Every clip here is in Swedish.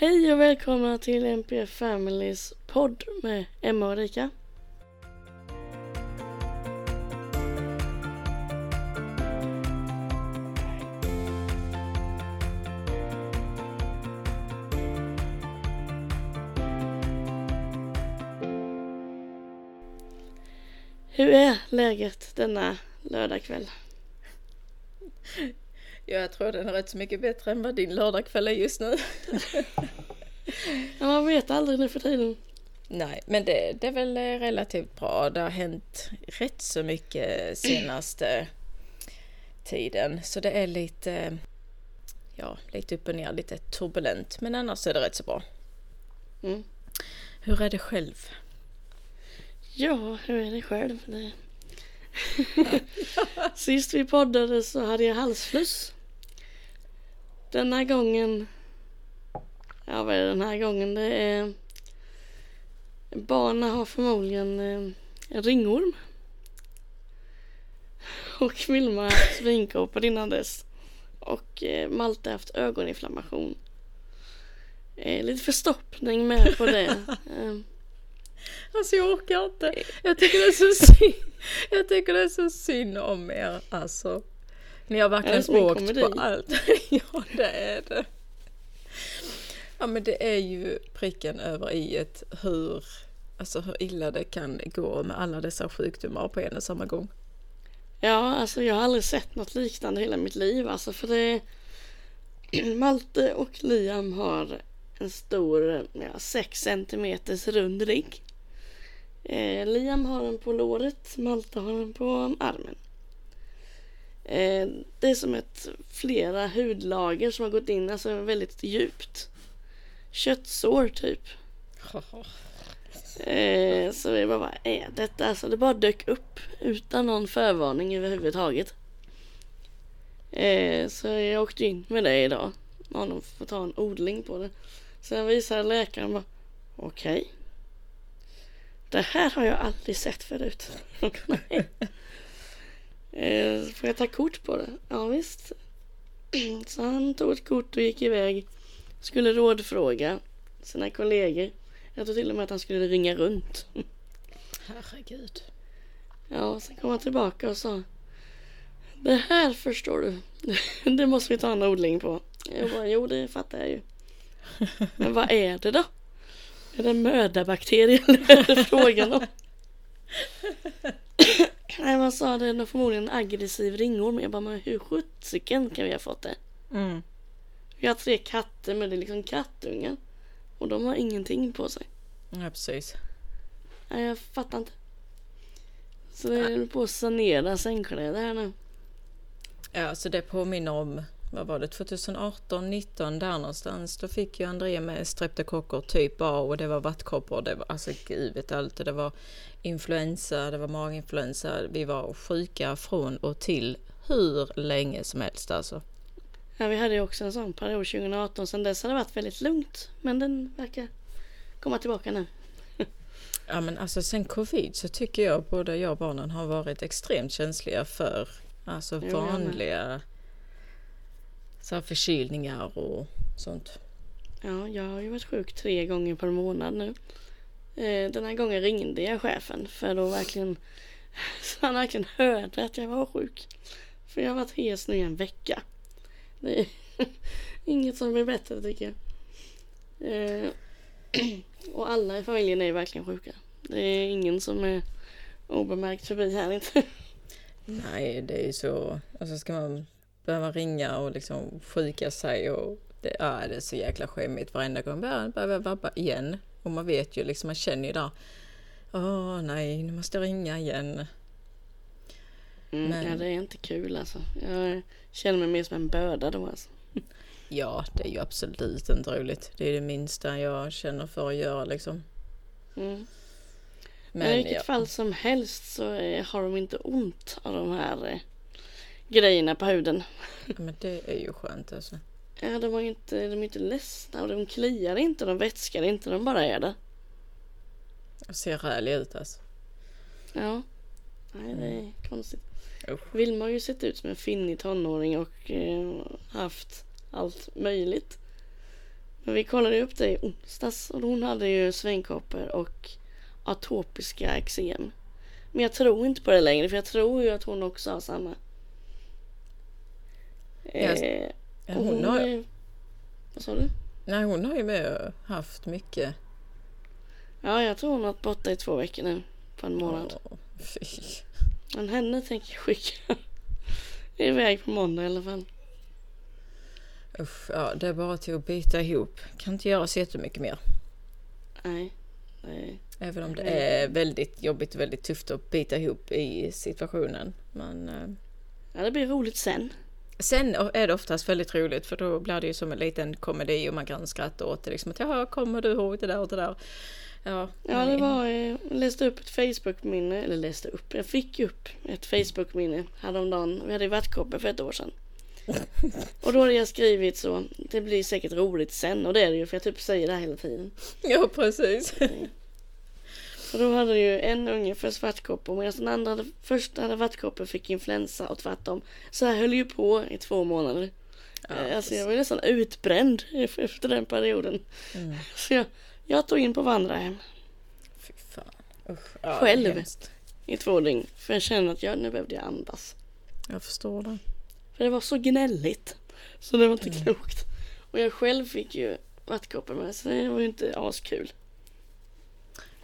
Hej och välkomna till MP Families podd med Emma och Rika. Hur är läget denna lördagkväll? Ja, jag tror den är rätt så mycket bättre än vad din lördagkväll är just nu. Ja, man vet aldrig nu för tiden. Nej, men det, det är väl relativt bra. Det har hänt rätt så mycket senaste tiden. Så det är lite, ja, lite upp och ner, lite turbulent. Men annars är det rätt så bra. Mm. Hur är det själv? Ja, hur är det själv? Det... Sist vi poddade så hade jag halsfluss. Denna gången... Ja, vad är det den här gången? Det är... Barnen har förmodligen eh, en ringorm. Och Vilma svinkåpor innan dess. Och eh, Malte har haft ögoninflammation. Lite förstoppning med på det. Eh, Alltså jag orkar inte. Jag tycker det är så synd, jag tycker det är så synd om er alltså. Ni har Är verkligen en åkt komedi? på allt. ja det är det. Ja men det är ju pricken över i ett hur, alltså hur illa det kan gå med alla dessa sjukdomar på en och samma gång. Ja, alltså jag har aldrig sett något liknande hela mitt liv. Alltså för det... Malte och Liam har en stor, ja, 6 centimeters rund rygg. Eh, Liam har den på låret, Malte har den på armen. Eh, det är som ett flera hudlager som har gått in, alltså väldigt djupt. Köttsår typ. Eh, så vi bara, vad är detta? Alltså det bara dök upp utan någon förvarning överhuvudtaget. Eh, så jag åkte in med det idag. De får ta en odling på det. Sen visade läkaren bara, okej. Det här har jag aldrig sett förut. Eh, får jag ta kort på det? Ja visst. Så han tog ett kort och gick iväg. Skulle rådfråga sina kollegor. Jag tror till och med att han skulle ringa runt. Herregud. Ja, sen kom han tillbaka och sa Det här förstår du. Det måste vi ta en odling på. Jag bara, jo det fattar jag ju. Men vad är det då? Är det mödarbakterier eller är det frågan om? Nej, man sa det är förmodligen en aggressiv ringorm. Jag bara, men hur sjuttsiken kan vi ha fått det? Mm. Vi har tre katter men det är liksom kattungar. Och de har ingenting på sig. Ja precis. Nej, jag fattar inte. Så det är på att sanera sängkläder här nu. Ja, så det påminner om, vad var det, 2018, 19 där någonstans. Då fick ju André med streptokocker typ A och det var vattkoppor. Det var alltså gud vet allt. Det var influensa, det var maginfluensa. Vi var sjuka från och till hur länge som helst alltså. Ja, vi hade ju också en sån period 2018. Sen dess har det varit väldigt lugnt. Men den verkar komma tillbaka nu. Ja men alltså sen covid så tycker jag både jag och barnen har varit extremt känsliga för alltså Jo, jag med. Så förkylningar och sånt. Ja, jag har ju varit sjuk tre gånger per månad nu. Eh, Den här gången ringde jag chefen för att verkligen så han verkligen hörde att jag var sjuk. För jag har varit hes nu i en vecka. Det är inget som blir bättre tycker jag. Eh, Och alla i familjen är verkligen sjuka. Det är ingen som är obemärkt förbi här inte. Nej det är ju så, alltså ska man behöva ringa och liksom sjuka sig och det, ja, det är så jäkla skämmigt varenda gång. Bara behöver vabba igen. Och man vet ju liksom, man känner ju där. Åh nej, nu måste jag ringa igen. Mm, Men- Ja, det är inte kul alltså. Jag känner mig mer som en börda då alltså. Ja, det är ju absolut inte roligt. Det är det minsta jag känner för att göra liksom. Mm. Men, Men I vilket ja, fall som helst så eh, har de inte ont av de här eh, grejerna på huden. men det är ju skönt alltså. Ja, de, var inte, de är inte ledsna och de kliar inte, de vätskar inte, de bara är där. Jag ser rälig ut alltså. Ja, nej det är konstigt. Usch. Vilma har ju sett ut som en finnig tonåring och eh, haft allt möjligt. Men vi kollade upp det i onsdags och hon hade ju svängkoppor och atopiska eksem. Men jag tror inte på det längre för jag tror ju att hon också har samma. Yes. Eh, och hon, har, är- Vad sa du? nej, hon har ju med haft mycket. Ja, jag tror hon har varit borta i två veckor nu. På en månad. Fy. Men henne tänker jag skicka iväg på måndag i alla fall. Usch, ja, det är bara till att bita ihop. Kan inte göra så jättemycket mer. Nej. Nej. Även om det är väldigt jobbigt och väldigt tufft att bita ihop i situationen. Men eh, Ja, det blir roligt sen. sen är det oftast väldigt roligt för då blir det ju som en liten komedi och man kan skratta åt det. Liksom att ja, kommer du ihåg det där och det där? Ja, Ja, det var... eh, Jag läste upp ett Facebook-minne. Eller läste upp. Jag fick upp ett Facebook-minne häromdagen. Vi hade ju vattkoppor för ett år sedan. Och då hade jag skrivit så. Det blir säkert roligt sen. Och det är det ju för jag typ säger det här hela tiden. Ja, precis. Och då hade ju en unge för svartkoppor medan den andra hade, första hade vattkoppor fick influensa och tvärtom. Så här höll ju på i två månader. Ja, Eh, alltså jag var nästan utbränd ef- efter den perioden. Mm. Så jag, jag tog in på vandrarhem Fy fan. Usch, ja, Själv? i två dygn. För jag kände att jag, nu behövde jag andas. Jag förstår det. För det var så gnälligt. Så det var inte Mm. klokt. Och jag själv fick ju vattkoppor med så det var ju inte askul.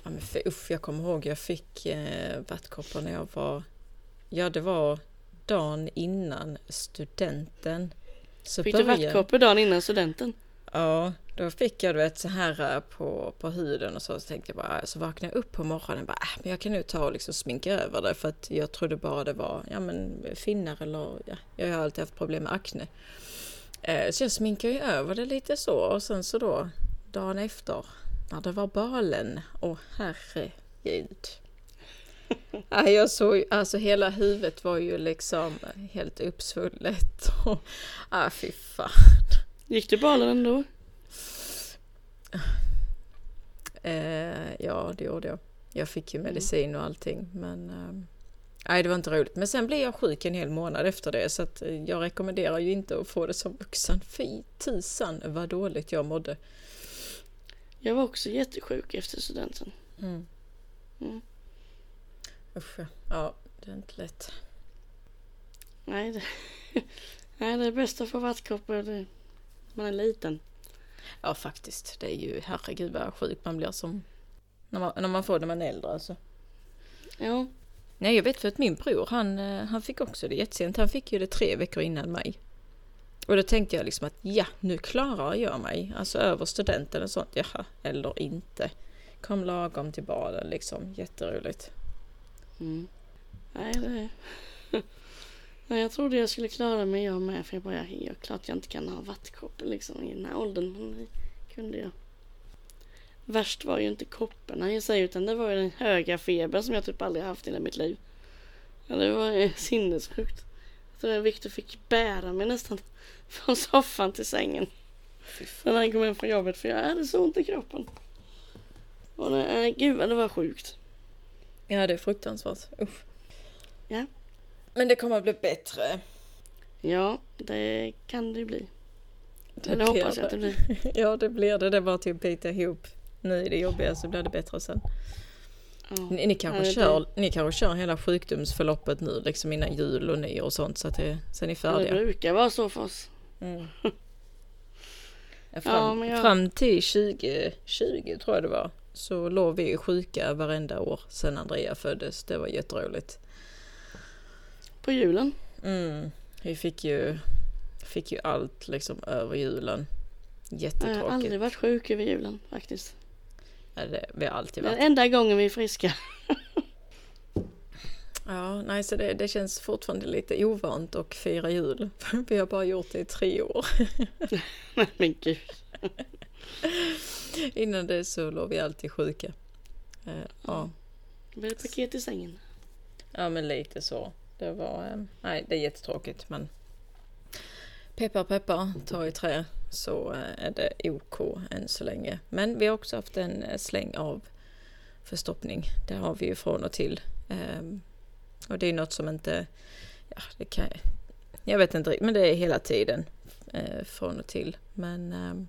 Ja, men för, usch, jag kommer ihåg jag fick eh, vattkoppor när jag var... Ja, det var dagen innan studenten. Så Fick du började- vattkoppor dagen innan studenten? Ja, då fick jag du vet så här eh, på, på huden och så, så tänkte jag bara, så vaknade jag upp på morgonen och bara, äh, men jag kan nu ta och liksom sminka över det för att jag trodde bara det var, ja men finnar eller, ja, jag har alltid haft problem med akne. Eh, så jag sminkade ju över det lite så och sen så då, dagen efter, när det var balen, åh herregud. Jag såg, alltså hela huvudet var ju liksom helt uppsvullet och, ah fy fan. Gick du balen ändå? Eh, ja, det gjorde jag. Jag fick ju medicin och allting, men ehm, nej, det var inte roligt. Men sen blev jag sjuk en hel månad efter det, så att eh, jag rekommenderar ju inte att få det som vuxen. Fy tusan vad dåligt jag mådde. Jag var också jättesjuk efter studenten. Mm. Mm. Usch, ja. det är inte lätt. Nej, det, nej, det är bäst att få vattkoppor. Man är liten. Ja, faktiskt. Det är ju herregud vad sjuk man blir som när man, när man får det när man är äldre. Alltså. Ja, Nej, jag vet för att min bror, han, eh, han fick också det jättesent. Han fick ju det tre veckor innan mig. Och då tänkte jag liksom att ja, nu klarar jag mig. Alltså över studenten och sånt. Jaha, eller inte. Kom lagom till balen liksom. Jätteroligt. Mm. Nej, det... Nej, jag trodde jag skulle klara mig jag med. För jag bara, ja, klart jag inte kan ha vattkoppor liksom i den här åldern. Men det kunde jag. Värst var ju inte kopporna i sig utan det var ju den höga feber som jag typ aldrig haft i hela mitt liv. Ja, det var sinnessjukt. Att Viktor fick bära mig nästan från soffan till sängen. När han kom hem från jobbet för jag hade så ont i kroppen. Och det, äh, gud det var sjukt. Ja, det är fruktansvärt. Usch. Ja. Men det kommer att bli bättre. Ja, det kan det bli. Det Eller blir hoppas jag att det blir. Ja, det blir det. Det är bara till att bita ihop. Nu är det jobbiga så blir det bättre sen. Ja. Ni, ni, kanske Ja, det- kör, ni kanske kör hela sjukdomsförloppet nu, liksom innan jul och nyår och sånt, så att det, sen är ni Ja, det färdiga. brukar vara så för oss. Mm. Ja, Fram, men jag- fram till 2020 tror jag det var, så låg vi sjuka varenda år sen Andrea föddes. Det var jätteroligt. På julen. Mm. Vi fick ju, fick ju allt liksom över julen. Jag har Jättetråkigt. aldrig varit sjuk över julen faktiskt. Det, vi har alltid Det varit. den enda gången vi är friska. Ja, nej, så det, det känns fortfarande lite ovant att fira jul. Vi har bara gjort det i tre år. Nej men gud. Innan det så låg vi alltid sjuka. Eh, ja. Det blir paket i sängen. ja, men lite så. Det var, eh, nej, det är jättetråkigt men peppar peppar, ta i trä så eh, är det OK än så länge. Men vi har också haft en eh, släng av förstoppning. Det har vi ju från och till. Ehm, och det är något som inte, ja det kan jag vet inte riktigt, men det är hela tiden eh, från och till. Men ehm,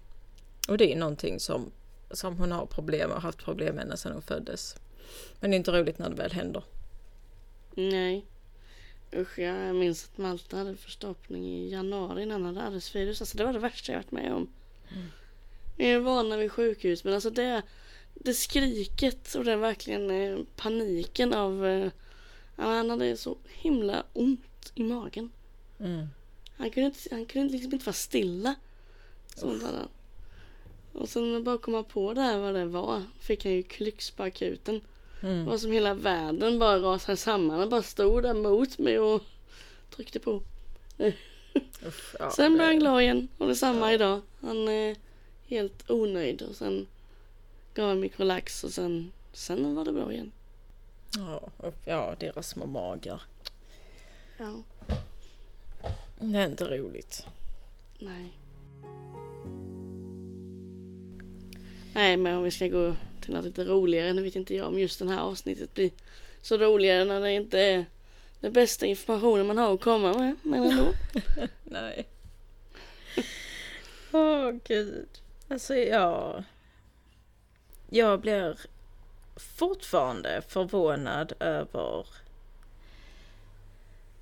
Och det är någonting som, som hon har problem och haft problem med ända sedan hon föddes. Men det är inte roligt när det väl händer. Nej. Usch, jag minns att Malta hade förstoppning i januari innan han hade RS-virus. Alltså det var det värsta jag varit med om. Mm. Jag är vana vid sjukhus men alltså det, det skriket och den verkligen eh, paniken av... Eh, han hade så himla ont i magen. Mm. Han kunde, inte, han kunde liksom inte vara stilla. Sånt hade han. Och sen bara komma på det här vad det var fick han ju klyx på akuten. Det Mm. var som hela världen bara rasade samman. Han bara stod där mot mig och tryckte på. Uff, ja, Sen blev han det- glad igen och detsamma Ja. idag. Han är helt onöjd och sen gav han mikrolax och sen, sen var det bra igen. Ja, ja, deras små magar. Ja, Det är inte roligt. nej. Nej, men om vi ska gå något lite roligare. Nu vet inte jag om just det här avsnittet blir så roligare när det inte är den bästa informationen man har att komma med. Men ändå. Nej. Åh gud. Alltså jag... Jag blir fortfarande förvånad över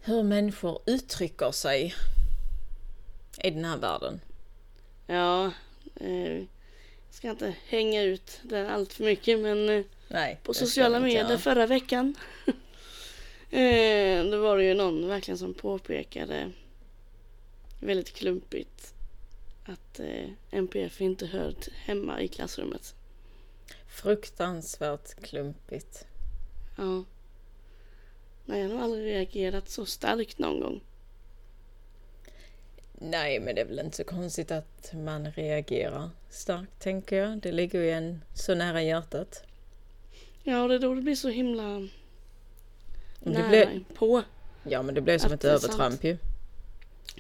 hur människor uttrycker sig i den här världen. Ja, eh, ska inte hänga ut den allt för mycket men eh, Nej. på sociala medier förra veckan. eh, då var det ju någon verkligen som påpekade väldigt klumpigt att eh, NPF inte hört hemma i klassrummet. Fruktansvärt klumpigt. Ja. Nej, jag har nog aldrig reagerat så starkt någon gång. Nej, men det är väl inte så konstigt att man reagerar starkt, tänker jag. Det ligger ju en så nära hjärtat. Ja, och det är då det blir så himla det nära blir- på. Ja, men det blev som Att ett övertramp ju.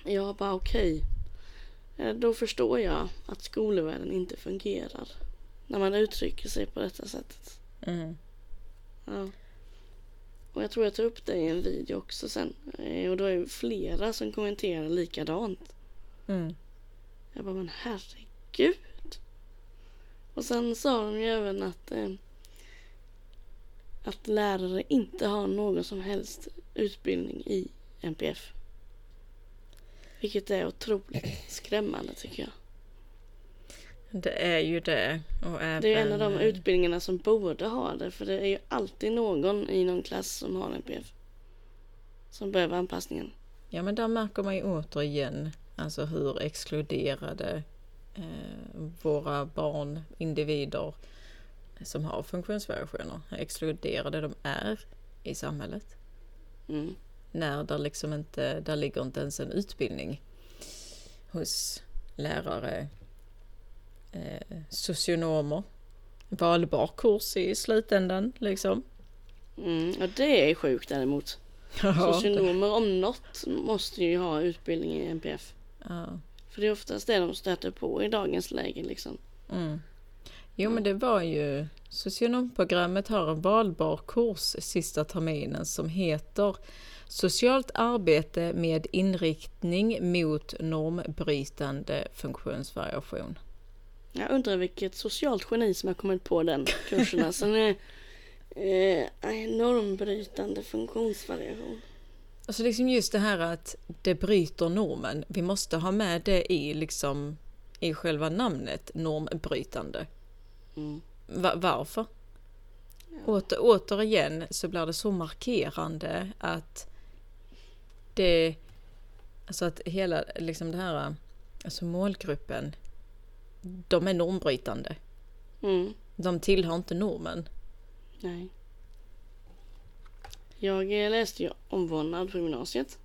Jag bara okej. Eh, Då förstår jag att skolvärlden inte fungerar. När man uttrycker sig på detta sättet. Mm. Ja. Och jag tror jag tar upp det i en video också sen. Eh, Och då är det flera som kommenterar likadant. Mm. Jag bara men herregud. Och sen sa de ju även att eh, att lärare inte har någon som helst utbildning i NPF. Vilket är otroligt skrämmande tycker jag. Det är ju det. Och även... Det är en av de utbildningarna som borde ha det. För det är ju alltid någon i någon klass som har NPF. Som behöver anpassningen. Ja, men där märker man ju återigen alltså hur exkluderade eh, våra barn, individer som har funktionsvariationer, hur exkluderade de är i samhället. Mm. När där liksom inte, där ligger inte ens en utbildning hos lärare, eh, socionomer, valbar kurs i slutändan liksom. Mm. Ja, det är sjukt däremot. Socionomer om något måste ju ha utbildning i NPF. Ja. För det är oftast det de stöter på i dagens läge liksom. Mm. Jo men det var ju Socionomprogrammet har en valbar kurs sista terminen som heter Socialt arbete med inriktning mot normbrytande funktionsvariation. Jag undrar vilket socialt geni som har kommit på den kursen. Alltså, den är eh, normbrytande funktionsvariation. Alltså liksom just det här att det bryter normen. Vi måste ha med det i liksom i själva namnet normbrytande. Mm. Va- varför? Ja. Åter, återigen så blir det så markerande att det, alltså att hela liksom det här, alltså målgruppen, de är normbrytande. Mm. De tillhör inte normen. Nej. Jag eh, läste ju omvårdnad på gymnasiet.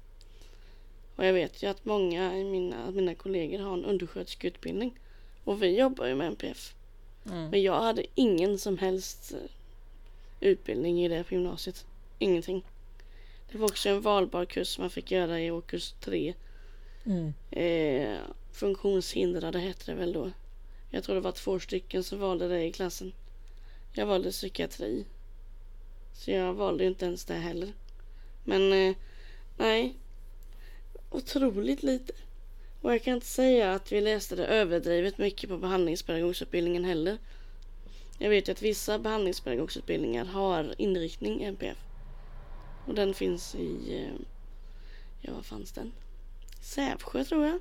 Och jag vet ju att många i mina, av mina kollegor har en undersköterskeutbildning. Och vi jobbar ju med NPF. Mm. Men jag hade ingen som helst eh, utbildning i det på gymnasiet. Ingenting. Det var också en valbar kurs man fick göra i årskurs 3. Mm. Eh, funktionshindrade hette det väl då. Jag tror det var två stycken som valde det i klassen. Jag valde psykiatri. Så jag valde inte ens det heller. Men eh, nej. Otroligt lite. Och jag kan inte säga att vi läste det överdrivet mycket på behandlingspedagogutbildningen heller. Jag vet ju att vissa behandlingspedagogutbildningar har inriktning NPF. Och den finns i, eh, ja vad fanns den? Sävsjö tror jag.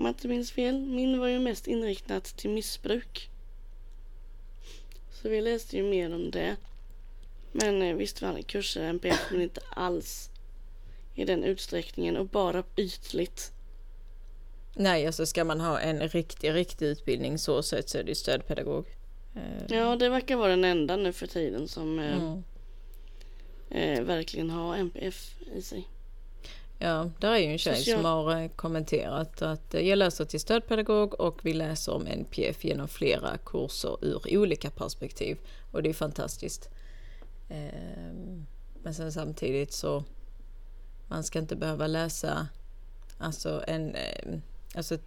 Om jag inte minns fel. Min var ju mest inriktat till missbruk. Så vi läste ju mer om det. Men eh, visst vi hade kurser NPF men inte alls i den utsträckningen och bara ytligt. Nej, alltså ska man ha en riktig, riktig utbildning så sett så är det stödpedagog. Eh, Ja, det verkar vara den enda nu för tiden som eh, Mm. eh, verkligen har NPF i sig. Ja, där är ju en tjej Social- som har eh, kommenterat att eh, jag läser till stödpedagog och vi läser om NPF genom flera kurser ur olika perspektiv. Och det är fantastiskt. Ehm, Men sen samtidigt så man ska inte behöva läsa alltså en, eh, alltså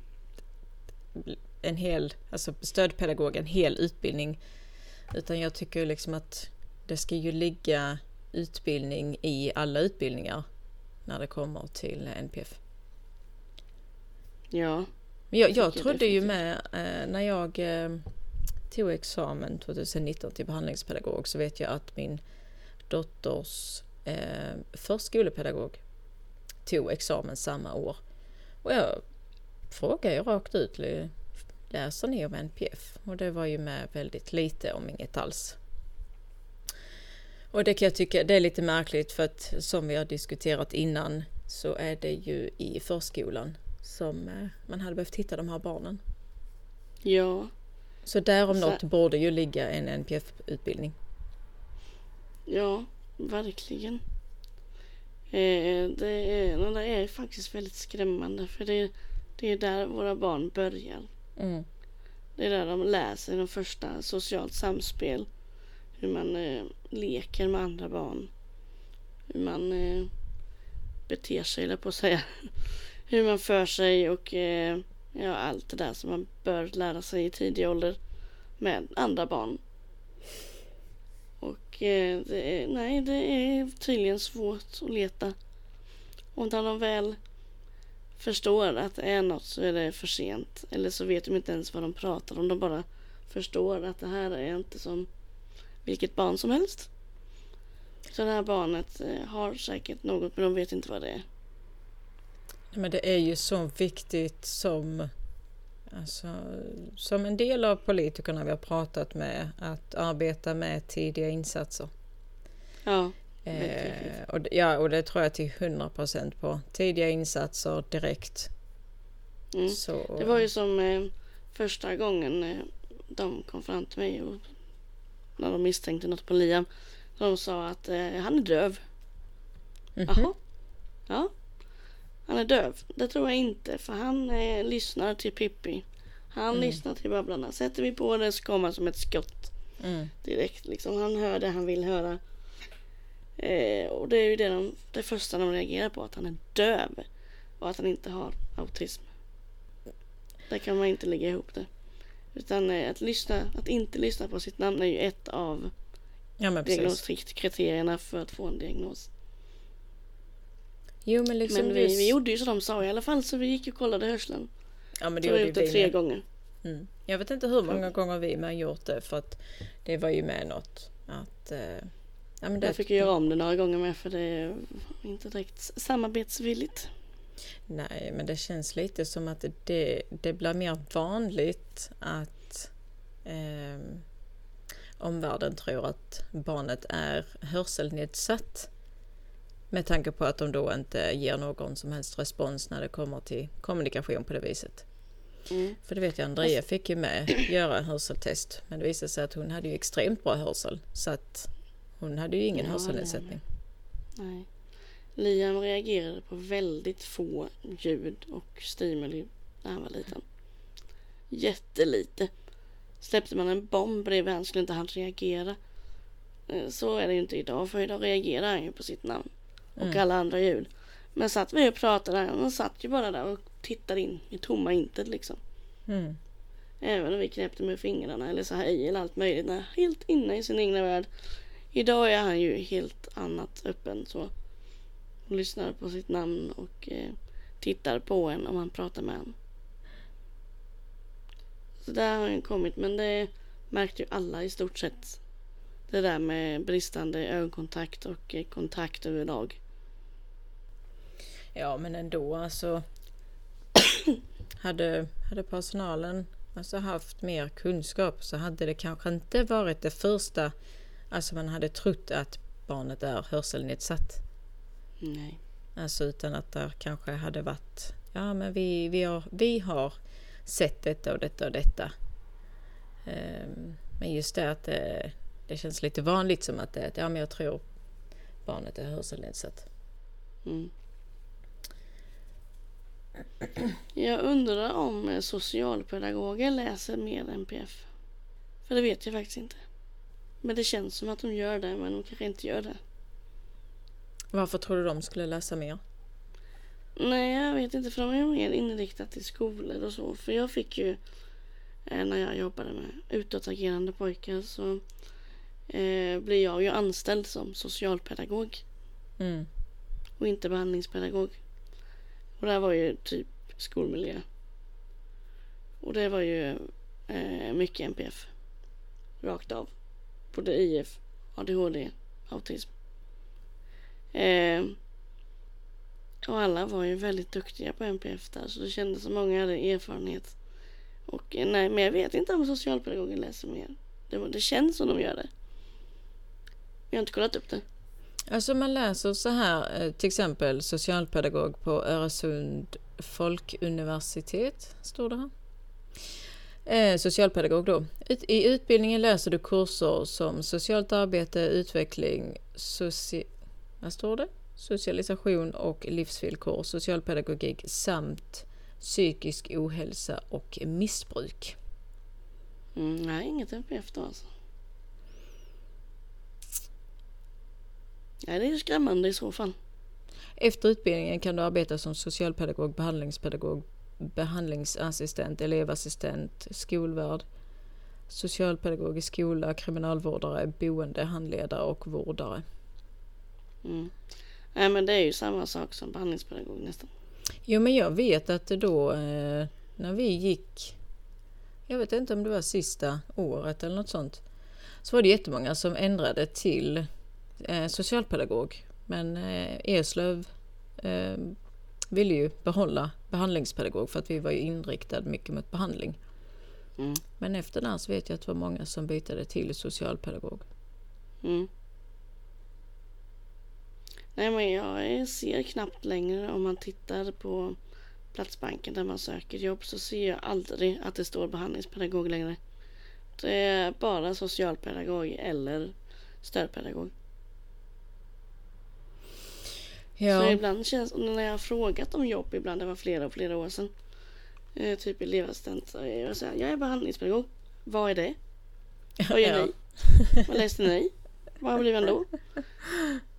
en hel, alltså stödpedagog, en hel utbildning. Utan jag tycker liksom att det ska ju ligga utbildning i alla utbildningar när det kommer till NPF. Ja, jag, jag trodde ju med eh, när jag eh, tog examen 2019 till behandlingspedagog så vet jag att min dotters eh, förskolepedagog tog examen samma år. Och jag frågade ju rakt ut, "L- läser ni om NPF? Och det var ju med väldigt lite om inget alls. Och det kan jag tycka det är lite märkligt för att som vi har diskuterat innan så är det ju i förskolan som eh, man hade behövt hitta de här barnen. ja, Så där om Så- något borde ju ligga en NPF-utbildning. ja, verkligen. Eh, det, är, det är faktiskt väldigt skrämmande för det, det är där våra barn börjar. Mm. Det är där de lär sig de första socialt samspel. Hur man eh, leker med andra barn. Hur man eh, beter sig, eller på att säga. Hur man för sig och eh, ja, allt det där som man bör lära sig i tidig ålder med andra barn. Och eh, det är, nej, det är tydligen svårt att leta. Och när de väl förstår att det är något så är det för sent. Eller så vet de inte ens vad de pratar om. De bara förstår att det här är inte som vilket barn som helst. Så det här barnet eh, har säkert något men de vet inte vad det är. Men det är ju så viktigt som, alltså, som en del av politikerna vi har pratat med att arbeta med tidiga insatser. Ja, Eh, och, ja, och det tror jag till 100% på. Tidiga insatser direkt. mm. Så, det var ju som eh, första gången eh, de kom fram till mig och när de misstänkte något på Liam. De sa att eh, han är döv. Mhm. Jaha. Ja. Han är döv. Det tror jag inte för han eh, lyssnar till Pippi. Han Mm. lyssnar till Babblarna. Sätter vi på det så kommer han som ett skott Mm. direkt. Liksom. Han hör det han vill höra. Eh, och det är ju det, de, det första de reagerar på. Att han är döv. Och att han inte har autism. Där kan man inte lägga ihop det. Utan eh, att, lyssna, att inte lyssna på sitt namn är ju ett av Ja diagnoskriterierna för att få en diagnos. Jo men liksom Men vi, just- vi gjorde ju som de sa i alla fall så vi gick och kollade hörseln. ja, men det gjorde gjort det vi tre med. gånger. Mm. Jag vet inte hur många gånger vi med har gjort det för att det var ju med något att eh, ja, men det, Jag fick göra om det några gånger med för det är inte direkt samarbetsvilligt. Nej, men det känns lite som att det, det blir mer vanligt att eh, omvärlden tror att barnet är hörselnedsatt. Med tanke på att de då inte ger någon som helst respons när det kommer till kommunikation på det viset. Mm. För det vet jag, Andrea fick ju med göra en hörseltest. Men det visade sig att hon hade ju extremt bra hörsel. Så att hon hade ju ingen Ja, hörselnedsättning. Nej. Liam reagerade på väldigt få ljud och stimuli när han var liten. Jättelite. Släppte man en bomb bredvid han skulle inte han reagera. Eh, Så är det ju inte idag för idag reagerar han ju på sitt namn. Och Mm. alla andra ljud. Men satt vi och pratade, han satt ju bara där och tittade in i tomma intet liksom. Mm. Även om vi knäppte med fingrarna eller så här i eller allt möjligt. Helt inne i sin egna värld. Idag är han ju helt annat öppen så. Lyssnar på sitt namn och eh, tittar på en om man pratar med en. Så där har den kommit men det märkte ju alla i stort sett. Det där med bristande ögonkontakt och eh, kontakt överlag. Ja men ändå alltså. hade, hade personalen alltså haft mer kunskap så hade det kanske inte varit det första. Alltså man hade trott att barnet är hörselnedsatt. Nej. Alltså utan att det kanske hade varit, ja men vi, vi, har, vi har sett detta och detta och detta. Um, men just det att det, det, känns lite vanligt som att det, ja men jag tror barnet är hörselnedsatt. Mm. Jag undrar om socialpedagoger läser mer NPF. För det vet jag faktiskt inte. Men det känns som att de gör det, men de kanske inte gör det. Varför tror du de skulle läsa mer? Nej, jag vet inte. För de är mer inriktat till skolor och så. För jag fick ju eh, när jag jobbade med utåtagerande pojkar så eh, blev jag ju anställd som socialpedagog. Mm. Och inte behandlingspedagog. Och det här var ju typ skolmiljö. Och det var ju eh, mycket NPF. Rakt av. Både IF, ADHD, autism. Eh, och alla var ju väldigt duktiga på NPF där så det kändes som många hade erfarenhet. Och eh, nej, men jag vet inte om socialpedagoger läser mer. Det, det känns som de gör det. Jag har inte kollat upp det. Alltså man läser så här, eh, till exempel socialpedagog på Öresund folkuniversitet, står det här. Eh, socialpedagog då. I utbildningen läser du kurser som socialt arbete, utveckling, soci vad står det? Socialisation och livsvillkor, socialpedagogik samt psykisk ohälsa och missbruk. Mm, nej, inget då alltså. Nej, det är skrämmande i så fall. Efter utbildningen kan du arbeta som socialpedagog, behandlingspedagog, behandlingsassistent, elevassistent, skolvärd, socialpedagog i skola, kriminalvårdare, boendehandledare och vårdare. Mm. Nej men det är ju samma sak som behandlingspedagog nästan. Jo men jag vet att då eh, när vi gick, jag vet inte om det var sista året eller något sånt, så var det jättemånga som ändrade till eh, socialpedagog. Men eh, Eslöv eh, ville ju behålla behandlingspedagog för att vi var ju inriktade mycket mot behandling. Mm. Men efter det så vet jag att det var många som bytte till socialpedagog. Mm. Nej men jag ser knappt längre om man tittar på Platsbanken där man söker jobb så ser jag aldrig att det står behandlingspedagog längre. Det är bara socialpedagog eller stödpedagog. Ja. Så ibland känns när jag har frågat om jobb ibland, det var flera och flera år sedan. Eh, typ elevassistent. Så jag säger jag är behandlingspedagog. Vad är det? Vad gör ni? Vad läste ni? Vad blir man då?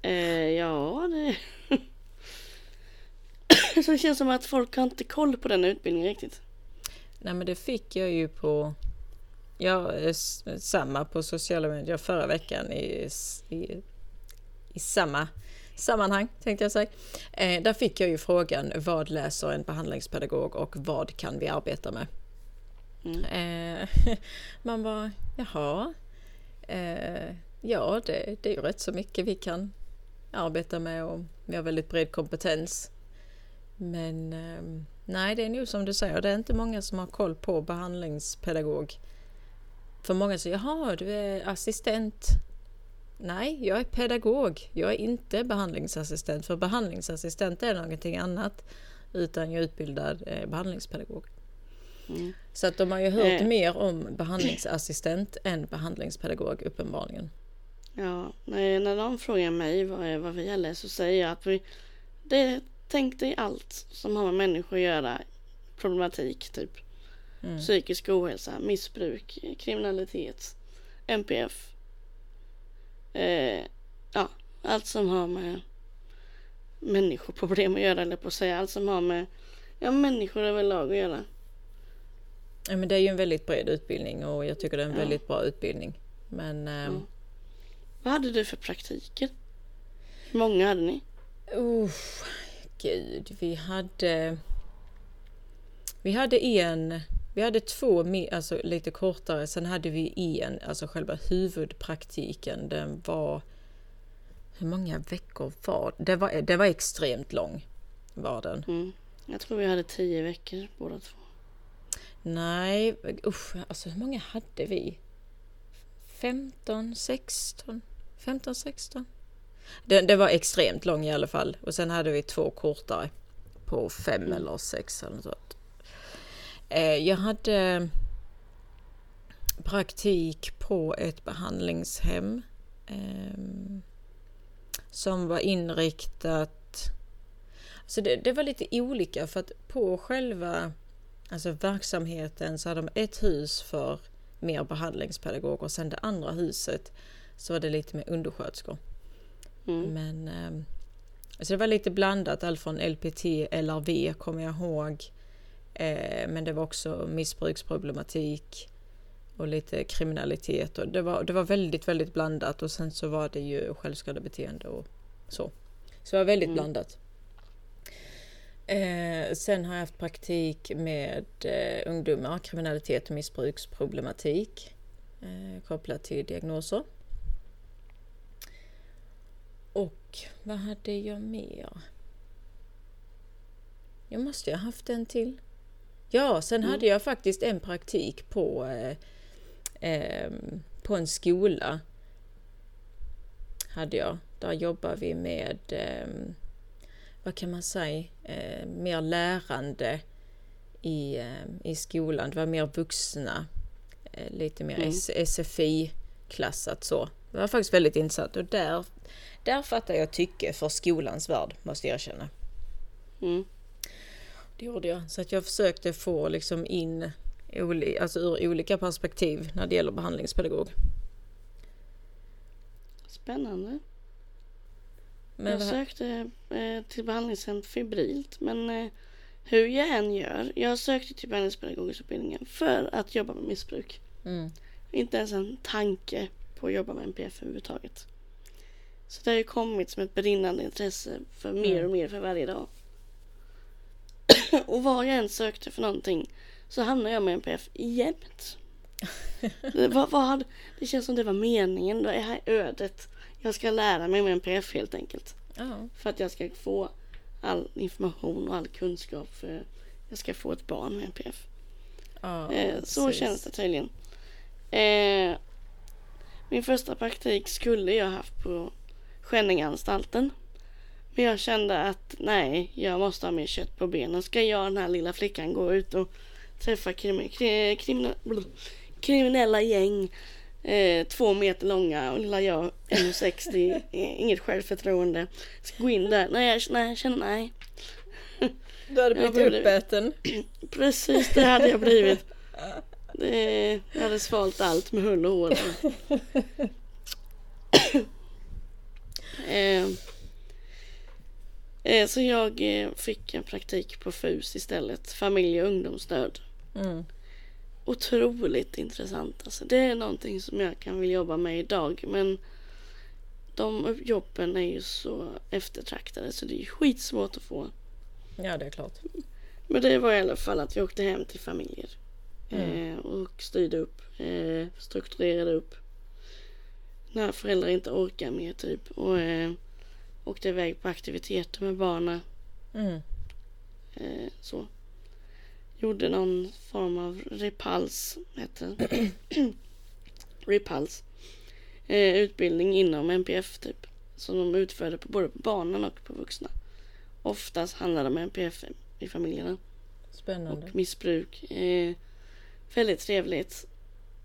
Eh, ja, det... Så det känns som att folk har inte koll på den utbildningen riktigt. Nej men det fick jag ju på Ja, samma på sociala medier förra veckan i, i, i samma sammanhang tänkte jag säga. Eh, där fick jag ju frågan vad läser en behandlingspedagog och vad kan vi arbeta med? Mm. Eh, man bara, jaha. Eh, ja, det, det är ju rätt så mycket vi kan arbeta med och vi har väldigt bred kompetens. Men eh, nej, det är nog som du säger, det är inte många som har koll på behandlingspedagog. För många säger, jaha, du är assistent. Nej, jag är pedagog. Jag är inte behandlingsassistent. För behandlingsassistent är någonting annat. Utan jag är utbildad eh, behandlingspedagog. Mm. Så att de har ju hört eh. mer om behandlingsassistent än behandlingspedagog uppenbarligen. Ja, när de frågar mig vad, vad vi läst så säger jag att vi det, tänk dig allt som har med människor att göra. Problematik typ. Mm. Psykisk ohälsa, missbruk, kriminalitet, MPF, eh, ja, allt som har med människoproblem att göra, eller på att säga. Allt som har med ja, människor överlag att göra. Ja, men det är ju en väldigt bred utbildning och jag tycker det är en ja. väldigt bra utbildning. Men... Eh, ja. Vad hade du för praktiker? Hur många hade ni? Uh, gud, vi hade... Vi hade en... Vi hade två alltså lite kortare, sen hade vi en, alltså själva huvudpraktiken, den var... Hur många veckor var det? Var, det var extremt lång, var den. Mm. Jag tror vi hade tio veckor båda två. Nej, usch, alltså hur många hade vi? 15, 16, 15, 16? Det, det, var extremt lång i alla fall. Och sen hade vi två kortare på fem mm. eller sex eller något eh, Jag hade praktik på ett behandlingshem eh, som var inriktat... Så det, det, var lite olika för att på själva alltså verksamheten så hade de ett hus för mer behandlingspedagoger och sen det andra huset så var det lite mer undersköterskor. Mm. Men eh, alltså det var lite blandat, allt från LPT, LRV kommer jag ihåg. Eh, men det var också missbruksproblematik och lite kriminalitet. Och det, var, det var väldigt, väldigt blandat och sen så var det ju självskadebeteende och så. Så det var väldigt mm. blandat. Eh, sen har jag haft praktik med eh, ungdomar, kriminalitet och missbruksproblematik eh, kopplat till diagnoser. Och vad hade jag mer? Jag måste ha haft en till. Ja, sen mm. hade jag faktiskt en praktik på, eh, eh, på en skola. Hade jag. Där jobbar vi med, eh, vad kan man säga, eh, mer lärande i, eh, i skolan. Det var mer vuxna, eh, lite mer mm. SFI-klassat så. Det var faktiskt väldigt intressant och där där fattar jag tycke för skolans värld, måste jag erkänna. Mm. Det gjorde jag. Så att jag försökte få liksom in alltså ur olika perspektiv när det gäller behandlingspedagog. Spännande. Men jag sökte eh, till behandlingshem febrilt men eh, hur jag än gör. Jag sökte till behandlingspedagogisk för att jobba med missbruk. Mm. Inte ens en tanke på att jobba med NPF överhuvudtaget. Så det har ju kommit som ett brinnande intresse för mer mm. och mer för varje dag. och vad jag än sökte för någonting så hamnar jag med NPF jämt. det, vad, vad det känns som det var meningen. Det här ödet. Jag ska lära mig med NPF helt enkelt. Oh. För att jag ska få all information och all kunskap. För jag ska få ett barn med NPF. Oh, eh, så precis. känns det tydligen. Eh, min första praktik skulle jag haft på Skänninganstalten. Men jag kände att nej, jag måste ha mer kött på benen. Ska jag den här lilla flickan gå ut och träffa krim, krim, kriminella gäng eh, två meter långa och lilla jag 1,60 inget självförtroende. Ska gå in där. Nej, jag, nej, jag känner nej. Du hade blivit borde, uppäten. Precis, det hade jag blivit. Det, jag hade svalt allt med hull och hår. Eh, eh, så jag eh, fick en praktik på FUS istället, familje och ungdomsstöd. Mm. Otroligt intressant. Alltså, det är någonting som jag kan vilja jobba med idag men de jobben är ju så eftertraktade så det är skitsvårt att få. Ja, det är klart. Men det var i alla fall att vi åkte hem till familjer mm. eh, och styrde upp, strukturerade upp när föräldrar inte orkar mer typ. Och eh, åkte iväg på aktiviteter med barnen. Mm. Eh, så. Gjorde någon form av repuls, heter det. repuls. Eh, utbildning inom MPF typ. Som de utförde på både på barnen och på vuxna. Oftast handlar det om MPF i familjerna. Spännande. Och missbruk. Eh, väldigt trevligt.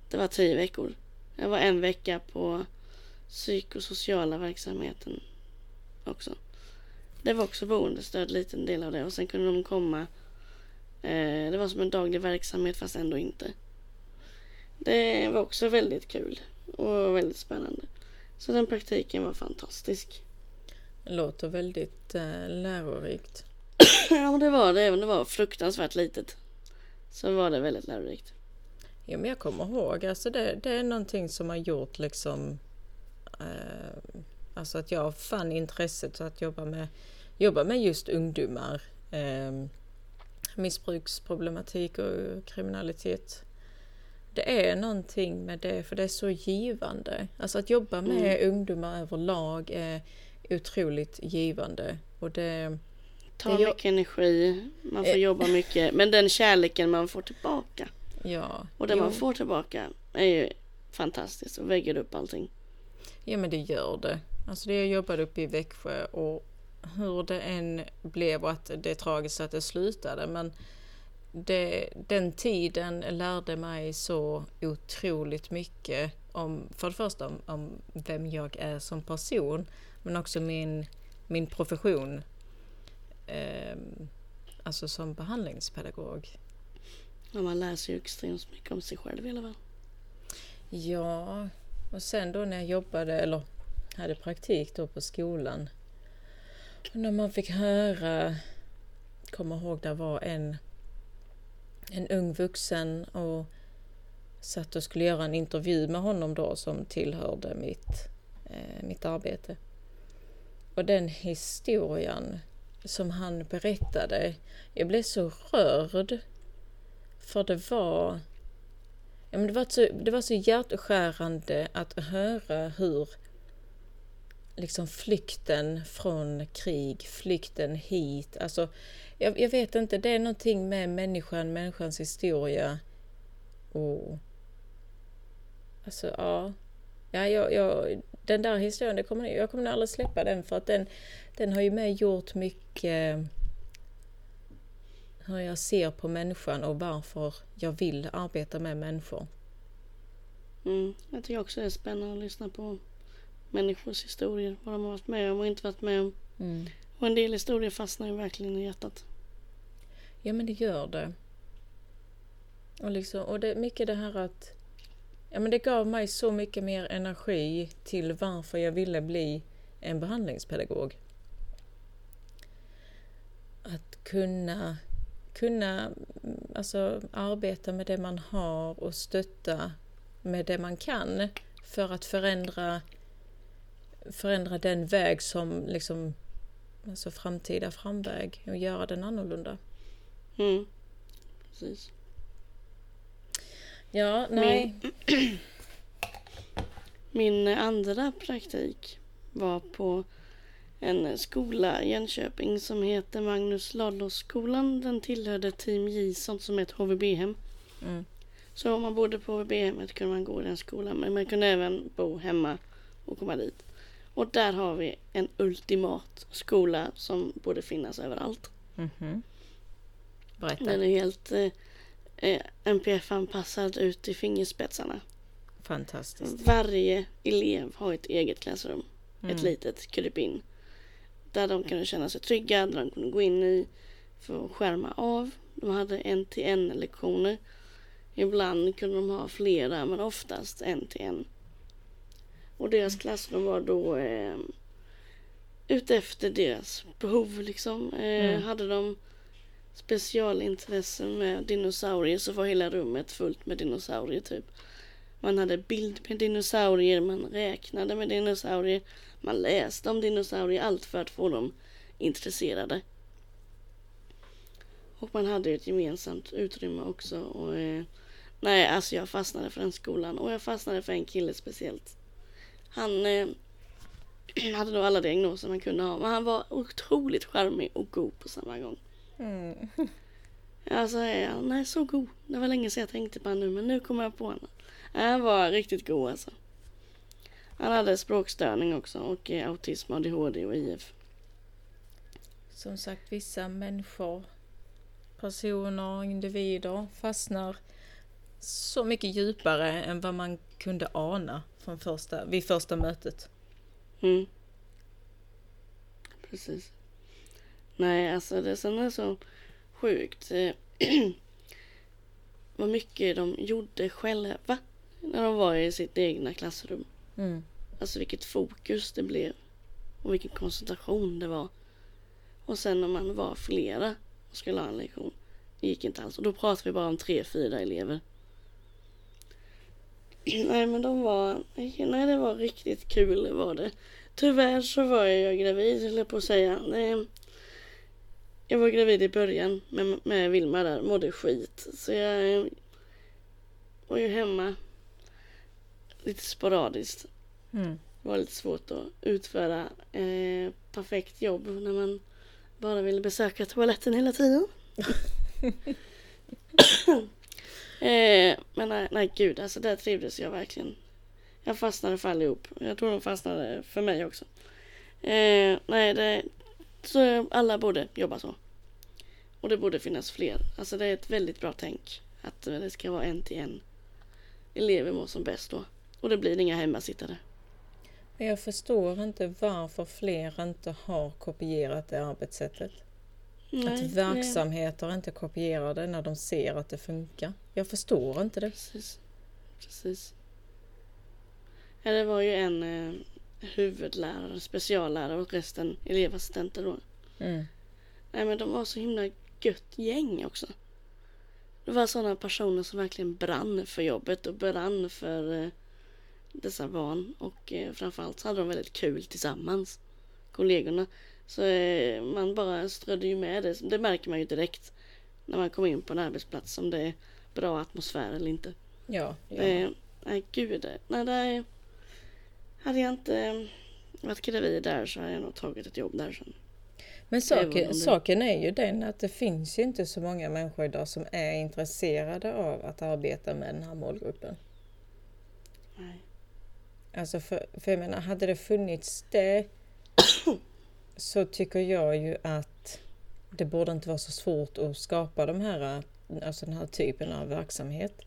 Det var tio veckor. Jag var en vecka på psykosociala verksamheten också. Det var också boendestöd, liten del av det. Och sen kunde de komma. Eh, det var som en daglig verksamhet fast ändå inte. Det var också väldigt kul och väldigt spännande. Så den praktiken var fantastisk. Det låter väldigt eh, lärorikt. ja, det var det. Även om det var fruktansvärt litet. Så var det väldigt lärorikt. Ja, men jag kommer ihåg, alltså det, det är någonting som har gjort liksom alltså att jag fann intresset att jobba med jobba med just ungdomar. Eh, missbruksproblematik och kriminalitet. Det är någonting med det, för det är så givande. Alltså att jobba med mm. ungdomar överlag är otroligt givande. Och det, tar det mycket energi, man får eh. jobba mycket, men den kärleken man får tillbaka. Ja. Och det jo. man får tillbaka är ju fantastiskt och väger upp allting. Ja men det gör det. Alltså det jag jobbade uppe i Växjö och hur det än blev och att det är tragiskt att det slutade men det, den tiden lärde mig så otroligt mycket om, för det första om, om, vem jag är som person men också min, min profession. Eh, alltså som behandlingspedagog. Ja, man lär sig ju extremt mycket om sig själv i alla fall. Ja, och sen då när jag jobbade eller hade praktik då på skolan. När man fick höra, kommer ihåg det var en, en ung vuxen och satt och skulle göra en intervju med honom då som tillhörde mitt, eh, mitt arbete. Och den historien som han berättade, jag blev så rörd. För det var Ja, men det, var så, det var så hjärtskärande att höra hur liksom flykten från krig, flykten hit, alltså jag, jag, vet inte, det är någonting med människan, människans historia. Och alltså ja, ja jag, jag, den där historien, det kommer, jag kommer aldrig släppa den för att den, den har ju med gjort mycket hur jag ser på människan och varför jag vill arbeta med människor. Mm, jag tycker också det är spännande att lyssna på människors historier. Vad de har varit med om och inte varit med om. Mm. Och en del historier fastnar ju verkligen i hjärtat. Ja men det gör det. Och, liksom, och det, mycket det här att ja, men det gav mig så mycket mer energi till varför jag ville bli en behandlingspedagog. Att kunna kunna alltså, arbeta med det man har och stötta med det man kan för att förändra, förändra den väg som liksom, alltså framtida framväg och göra den annorlunda. Mm. Precis. Ja, nej. Min, min andra praktik var på en skola i Jönköping som heter Magnus Ladulåsskolan. Den tillhörde Team Gison som är ett HVB-hem. Mm. Så om man bodde på HVB-hemmet kunde man gå i den skolan men man kunde även bo hemma och komma dit. Och där har vi en ultimat skola som borde finnas överallt. Mm -hmm. Berätta. Den är helt eh NPF-anpassad ut i fingerspetsarna. Fantastiskt. Varje elev har ett eget klassrum. Mm. Ett litet krypin. Där de kunde känna sig trygga, där de kunde gå in i för att skärma av. De hade en till en lektioner. Ibland kunde de ha flera men oftast en till en. Och deras klassrum var då eh, utefter deras behov liksom. Eh, mm. Hade de specialintressen med dinosaurier så var hela rummet fullt med dinosaurier typ. Man hade bild med dinosaurier, man räknade med dinosaurier. Man läste om dinosaurier, allt för att få dem intresserade. Och man hade ett gemensamt utrymme också. Och, eh, nej, alltså jag fastnade för den skolan och jag fastnade för en kille speciellt. Han eh, hade nog alla diagnoser man kunde ha, men han var otroligt charmig och god på samma gång. Mm. Alltså, han är så god. Det var länge sedan jag tänkte på honom nu, men nu kommer jag på honom. Han var riktigt god alltså. Han hade språkstörning också och eh, autism, ADHD och IF. Som sagt, vissa människor, personer, individer fastnar så mycket djupare än vad man kunde ana från första, vid första mötet. Mm. Precis. Nej, alltså det sen är så sjukt eh, vad mycket de gjorde själva när de var i sitt egna klassrum. Mm. Alltså vilket fokus det blev. Och vilken koncentration det var. Och sen när man var flera och skulle ha en lektion. Det gick inte alls. Och då pratade vi bara om tre, fyra elever. Nej men de var, nej det var riktigt kul var det. Tyvärr så var jag gravid höll på att säga. Det, jag var gravid i början med, med Vilma där, mådde skit. Så jag var ju hemma lite sporadiskt. Mm. Det var lite svårt att utföra eh, perfekt jobb när man bara ville besöka toaletten hela tiden. eh, men nej, nej gud, alltså där trivdes jag verkligen. Jag fastnade för allihop. Jag tror de fastnade för mig också. Eh, nej, det, så alla borde jobba så. Och det borde finnas fler. Alltså det är ett väldigt bra tänk. Att det ska vara en till en. Elever mår som bäst då. Och det blir inga hemmasittare. Jag förstår inte varför fler inte har kopierat det arbetssättet. Nej, att verksamheter inte kopierar det när de ser att det funkar. Jag förstår inte det. Precis. Precis. Ja, det var ju en eh, huvudlärare, speciallärare och resten elevassistenter då. Mm. Nej men de var så himla gött gäng också. Det var sådana personer som verkligen brann för jobbet och brann för eh, dessa barn. Och eh, framförallt så hade de väldigt kul tillsammans. Kollegorna. Så eh, man bara strödde ju med det. Det märker man ju direkt. När man kommer in på en arbetsplats om det är bra atmosfär eller inte. Ja, ja. Eh, nej gud. Nej, där, hade jag inte eh, varit gravid där så hade jag nog tagit ett jobb där sen. Men saken, det- saken är ju den att det finns ju inte så många människor idag som är intresserade av att arbeta med den här målgruppen. Nej. Alltså för, för jag menar, hade det funnits det så tycker jag ju att det borde inte vara så svårt att skapa de här, alltså den här typen av verksamhet.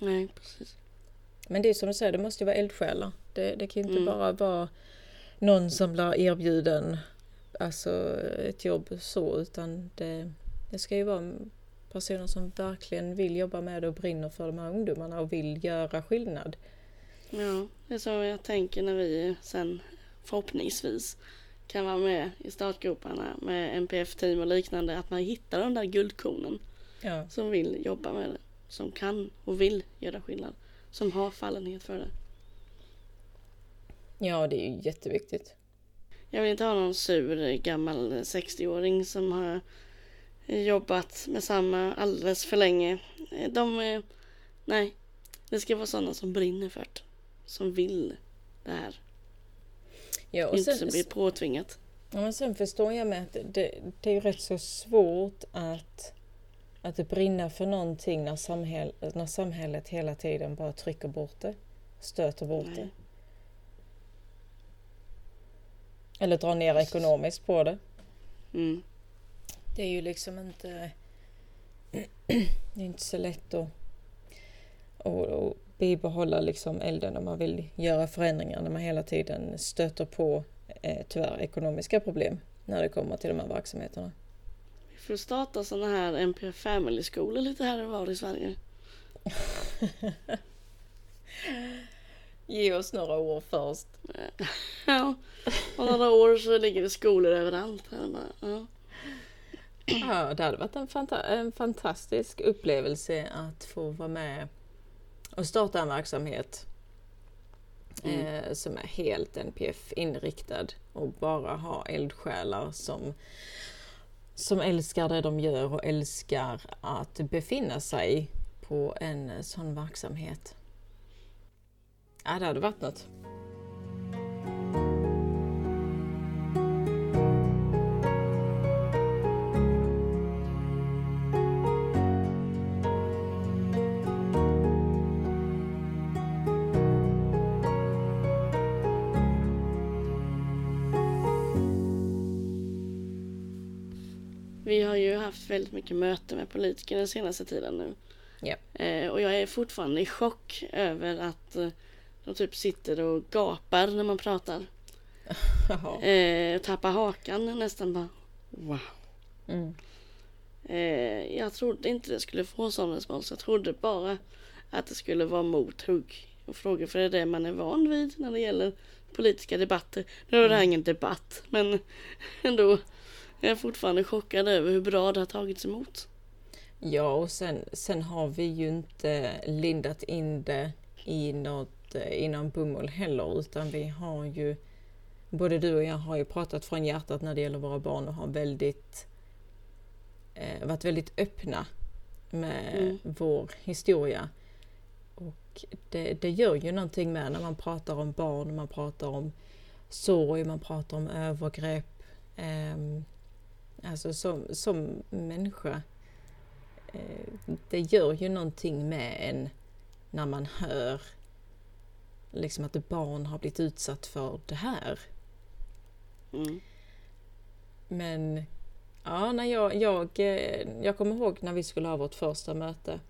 Nej, precis. Men det är som du säger, det måste ju vara eldsjälar. Det, det kan ju inte Mm. bara vara någon som blir erbjuden alltså ett jobb så, utan det, det ska ju vara personer som verkligen vill jobba med det och brinner för de här ungdomarna och vill göra skillnad. Ja, det är så jag tänker när vi sen förhoppningsvis kan vara med i startgroparna med NPF-team och liknande. Att man hittar de där guldkornen Ja, som vill jobba med det. Som kan och vill göra skillnad. Som har fallenhet för det. ja det är ju jätteviktigt. Jag vill inte ha någon sur gammal 60-åring som har jobbat med samma alldeles för länge. De, eh, nej, det ska vara sådana som brinner för det. Som vill det här. Ja, och inte sen, som blir påtvingat. ja, men sen förstår jag med att det, det är ju rätt så svårt att, att brinna för någonting när, samhäll, när samhället hela tiden bara trycker bort det. Stöter bort det. Nej. Eller drar ner ekonomiskt på det. Mm. Det är ju liksom inte... Det är inte så lätt att, att, att bibehålla liksom elden om man vill göra förändringar när man hela tiden stöter på eh, tyvärr ekonomiska problem när det kommer till de här verksamheterna. Vi får starta sådana här NPF Family-skolor lite här och var i Sverige. Ge oss några år först. Ja, om några år så ligger det skolor överallt. Här bara, ja. Ja, det hade varit en, fanta- en fantastisk upplevelse att få vara med och starta en verksamhet Mm. eh, som är helt NPF-inriktad och bara ha eldsjälar som, som älskar det de gör och älskar att befinna sig på en sån verksamhet. Ja, det hade varit något. Väldigt mycket möten med politiker den senaste tiden nu. Eh, och jag är fortfarande i chock över att eh, de typ sitter och gapar när man pratar. Eh, tappar hakan nästan bara. Wow. Mm. Eh, jag trodde inte det skulle få sån respons. Jag trodde bara att det skulle vara mothugg och frågor. För det är det man är van vid när det gäller politiska debatter. Nu är det här ingen debatt. Men ändå är jag fortfarande chockad över hur bra det har tagits emot. Ja, och sen, sen har vi ju inte lindat in det i något, eh, i någon bomull heller, utan vi har ju Både du och jag har ju pratat från hjärtat när det gäller våra barn och har väldigt eh, varit väldigt öppna med Mm. vår historia. Och det, det gör ju någonting med när man pratar om barn, man pratar om sorg, man pratar om övergrepp. Ehm, alltså som, som människa. Eh, det gör ju någonting med en när man hör liksom att ett barn har blivit utsatt för det här. Mm. Men ja, när jag, jag, eh, jag kommer ihåg när vi skulle ha vårt första möte.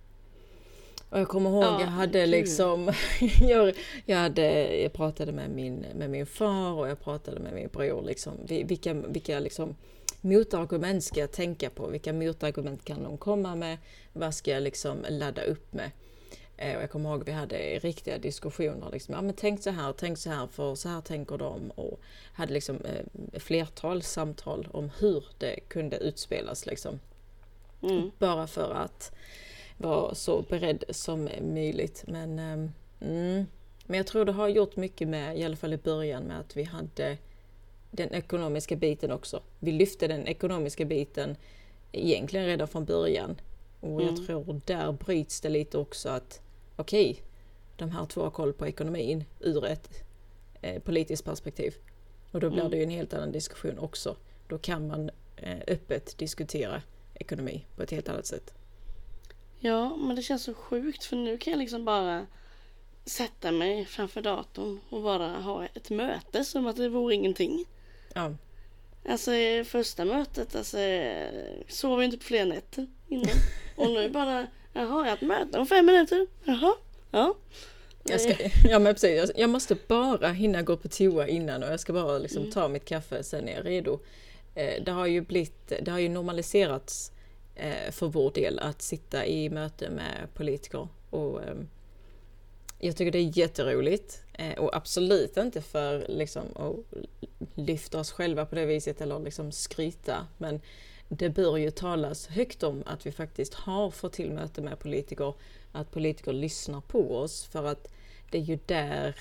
Och jag kommer ihåg, Ja, jag hade liksom, jag, jag, hade, jag pratade med min, med min far och jag pratade med min bror. Liksom, Vi- vilka, vilka liksom, motargument ska jag tänka på? Vilka motargument kan de komma med? Vad ska jag liksom ladda upp med? Eh, Och jag kommer ihåg vi hade riktiga diskussioner. Liksom, ja, men tänk så här, tänk så här, för så här tänker de. Och hade liksom eh, flertal samtal om hur det kunde utspelas. Liksom. Mm. Bara för att vara så beredd som möjligt. Men, ehm, mm, men jag tror det har gjort mycket med, i alla fall i början, med att vi hade den ekonomiska biten också. Vi lyfte den ekonomiska biten egentligen redan från början. Och jag Mm. tror där bryts det lite också att okej, de här två har koll på ekonomin ur ett eh, politiskt perspektiv. Och då blir Mm. det ju en helt annan diskussion också. Då kan man eh, öppet diskutera ekonomi på ett helt annat sätt. Ja, men det känns så sjukt för nu kan jag liksom bara sätta mig framför datorn och bara ha ett möte som att det vore ingenting. Ja, Alltså första mötet, alltså eh, sov jag inte på flera nätter innan. Och nu bara, jaha, jag har ett möte om fem minuter. Jaha, ja. jag, ska, ja men precis. Jag, måste bara hinna gå på toa innan och jag ska bara liksom ta mitt kaffe, sen är jag redo. Eh, det har ju blivit, det har ju normaliserats eh, för vår del att sitta i möte med politiker. Och, ehm, jag tycker det är jätteroligt eh, och absolut inte för liksom, att lyfta oss själva på det viset eller liksom skryta. Men det bör ju talas högt om att vi faktiskt har fått till möte med politiker, att politiker lyssnar på oss för att det är ju där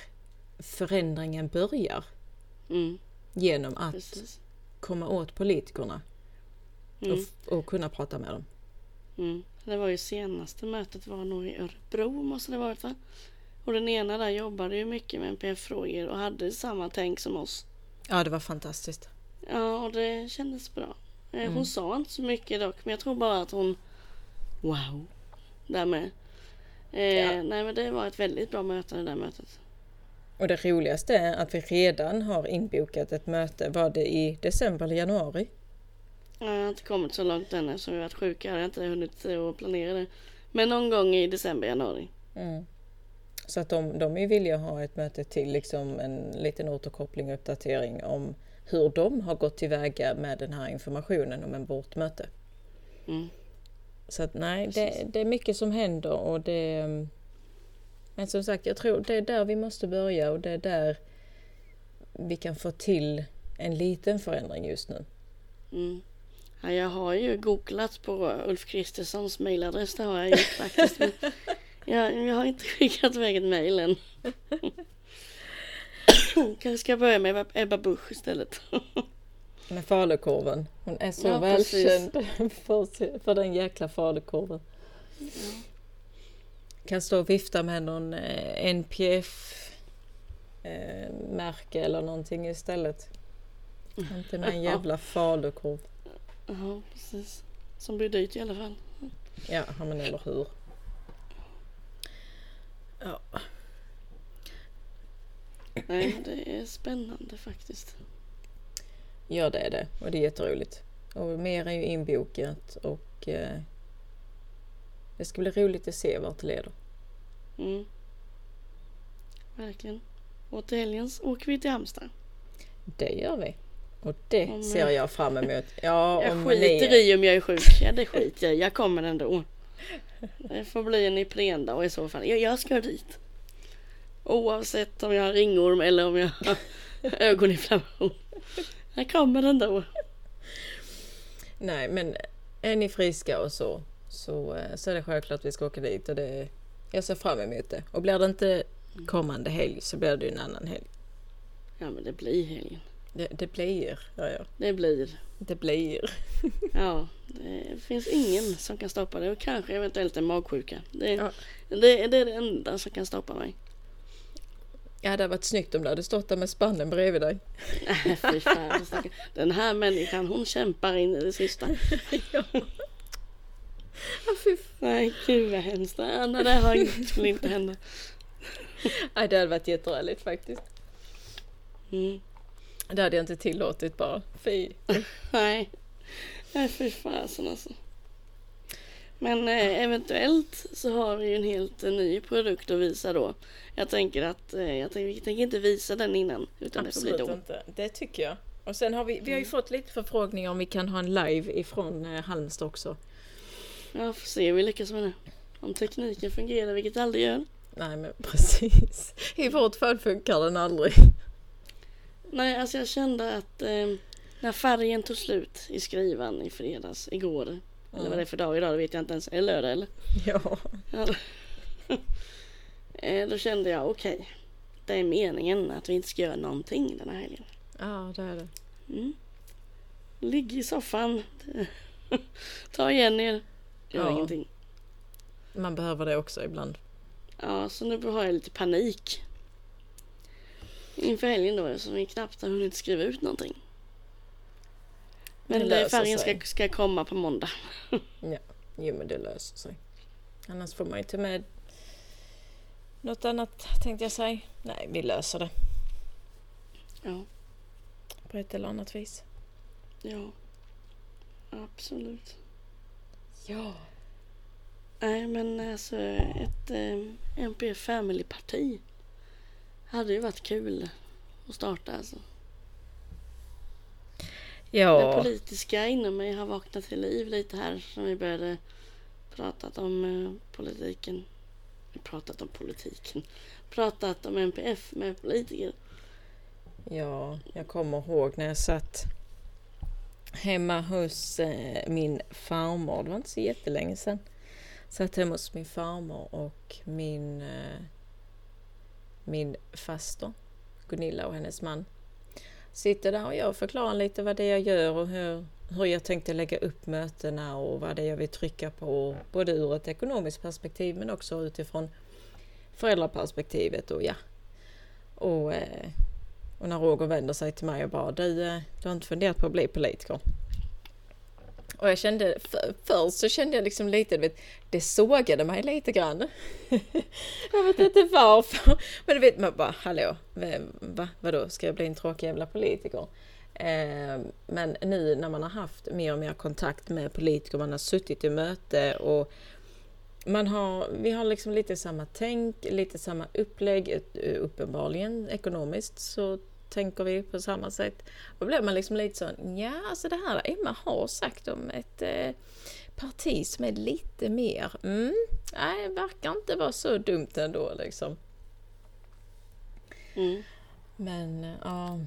förändringen börjar. Mm, Genom att precis. komma åt politikerna Mm, och, och kunna prata med dem. mm. Det var ju senaste mötet var nog i Örebro måste det varit va? Och den ena där jobbade ju mycket med NPF-frågor och hade samma tänk som oss. Ja, det var fantastiskt. Ja, och det kändes bra. Eh, Hon Mm. sa inte så mycket dock, men jag tror bara att hon... Wow! Där med. Eh, Ja. Nej, men det var ett väldigt bra möte det där mötet. Och det roligaste är att vi redan har inbokat ett möte. Var det i december eller januari? Jag har inte kommit så långt än eftersom vi varit sjuka. Jag har inte hunnit att planera det. Men någon gång i december, januari. Mm. Så att de, de är villiga att ha ett möte till, liksom en liten återkoppling och uppdatering om hur de har gått tillväga med den här informationen om en vårt möte. Mm. Så att nej, det, det är mycket som händer och det... Men som sagt, jag tror det är där vi måste börja och det är där vi kan få till en liten förändring just nu. Mm. Ja, jag har ju googlat på Ulf Kristerssons mailadress. Det har jag gjort faktiskt. Jag, jag har inte skickat iväg ett mail än. Kanske ska jag börja med Ebba- Busch istället. Med falukorven. Hon är så Ja, välkänd för, för den jäkla falukorven. Kan stå och vifta med någon eh, NPF eh, märke eller någonting istället. Inte med en jävla falukorv. Ja, precis. Som blir dyrt i alla fall. Ja, ja, men eller hur. Nej, det är spännande faktiskt. ja, det är det. Och det är jätteroligt. Och mer är ju inbokat och eh, det ska bli roligt att se vart det leder. Mm. Verkligen. Och till helgen åker vi till Halmstad. Det gör vi. Och det Om, ser jag fram emot. Ja, Jag om skiter ni... i om jag är sjuk. Ja, det skiter jag. Jag kommer ändå. Det får bli en Iprendag i så fall. Jag, jag ska dit. Oavsett om jag har ringorm eller om jag har ögoninflammation. Jag kommer ändå. Nej, men är ni friska och så, så, eh, så är det självklart att vi ska åka dit. Och det, jag ser fram emot det. Och blir det inte kommande helg så blir det ju en annan helg. Ja men det blir helgen. Det, det blir, ja, ja. Det blir. Det blir. Ja, det finns ingen som kan stoppa det och kanske eventuellt en magsjuka. Det, Ja. det, det är det enda som kan stoppa mig. Ja, det hade varit snyggt om du hade stått där med spannen bredvid dig. Fy fan. Den här människan hon kämpar in i det sista. ja. Nej, gud vad hemskt. Nej, det här skulle inte hända. Nej, det hade varit jätteärligt faktiskt. Mm. Det hade jag inte tillåtit bara. Fy. Nej, nej fy fasen alltså. Men eh, eventuellt så har vi ju en helt eh, ny produkt att visa då. Jag tänker att eh, jag tänker, vi tänker inte visa den innan. Utan det får bli Absolut då. inte. Det tycker jag. Och sen har vi, vi har ju fått lite förfrågningar om vi kan ha en live ifrån eh, Halmstad också. Ja, får se hur vi lyckas med det. Om tekniken fungerar, vilket det aldrig gör. Nej men precis. I vårt fall funkar den aldrig. Nej, alltså jag kände att eh, när färgen tog slut i skrivan i fredags, igår. Eller vad det är för dag idag, det vet jag inte ens. Är det lördag eller? Ja. Ja. Eh, Då kände jag okej. det är meningen att vi inte ska göra någonting den här helgen. Ja det är det. Mm. Ligg i soffan. Ta igen er. Gör Ja. ingenting. Man behöver det också ibland. Ja, så nu har jag lite panik. Inför helgen då, som vi knappt har hunnit skriva ut någonting. Men Det färgen sig. ska, ska komma på måndag. Jo men det löser sig. Annars får man ju ta med något annat tänkte jag säga. Nej vi löser det Ja, på ett eller annat vis. ja. Absolut. Ja. Nej, men alltså ett eh, MP Family-parti hade ju varit kul att starta alltså. Det Ja. politiska inom mig har vaknat till liv lite här som vi började pratat om eh, politiken. Pratat om politiken. Pratat om MPF med politiker. Ja, jag kommer ihåg när jag satt hemma hos eh, min farmor. Det var inte så jättelänge sedan. Satt hemma hos min farmor och min, eh, min faster Gunilla och hennes man. Sitter där och jag förklarar lite vad det är jag gör och hur, hur jag tänkte lägga upp mötena och vad det är jag vill trycka på. Både ur ett ekonomiskt perspektiv men också utifrån föräldraperspektivet och ja. Och eh, och när Roger vänder sig till mig och bara du, eh, du har inte funderat på att bli politiker? Och jag kände, för, först så kände jag liksom lite, du vet, det sågade mig lite grann. jag vet inte varför. Men du vet man bara, hallå, va, vadå, ska jag bli en tråkig jävla politiker? Eh, men nu när man har haft mer och mer kontakt med politiker, man har suttit i möte och man har, vi har liksom lite samma tänk, lite samma upplägg, eh, uppenbarligen ekonomiskt så tänker vi på samma sätt. Då blir man liksom lite så, ja alltså det här Emma har sagt om ett eh, parti som är lite mer, mm, nej det verkar inte vara så dumt ändå liksom. Mm. Men eh, ja,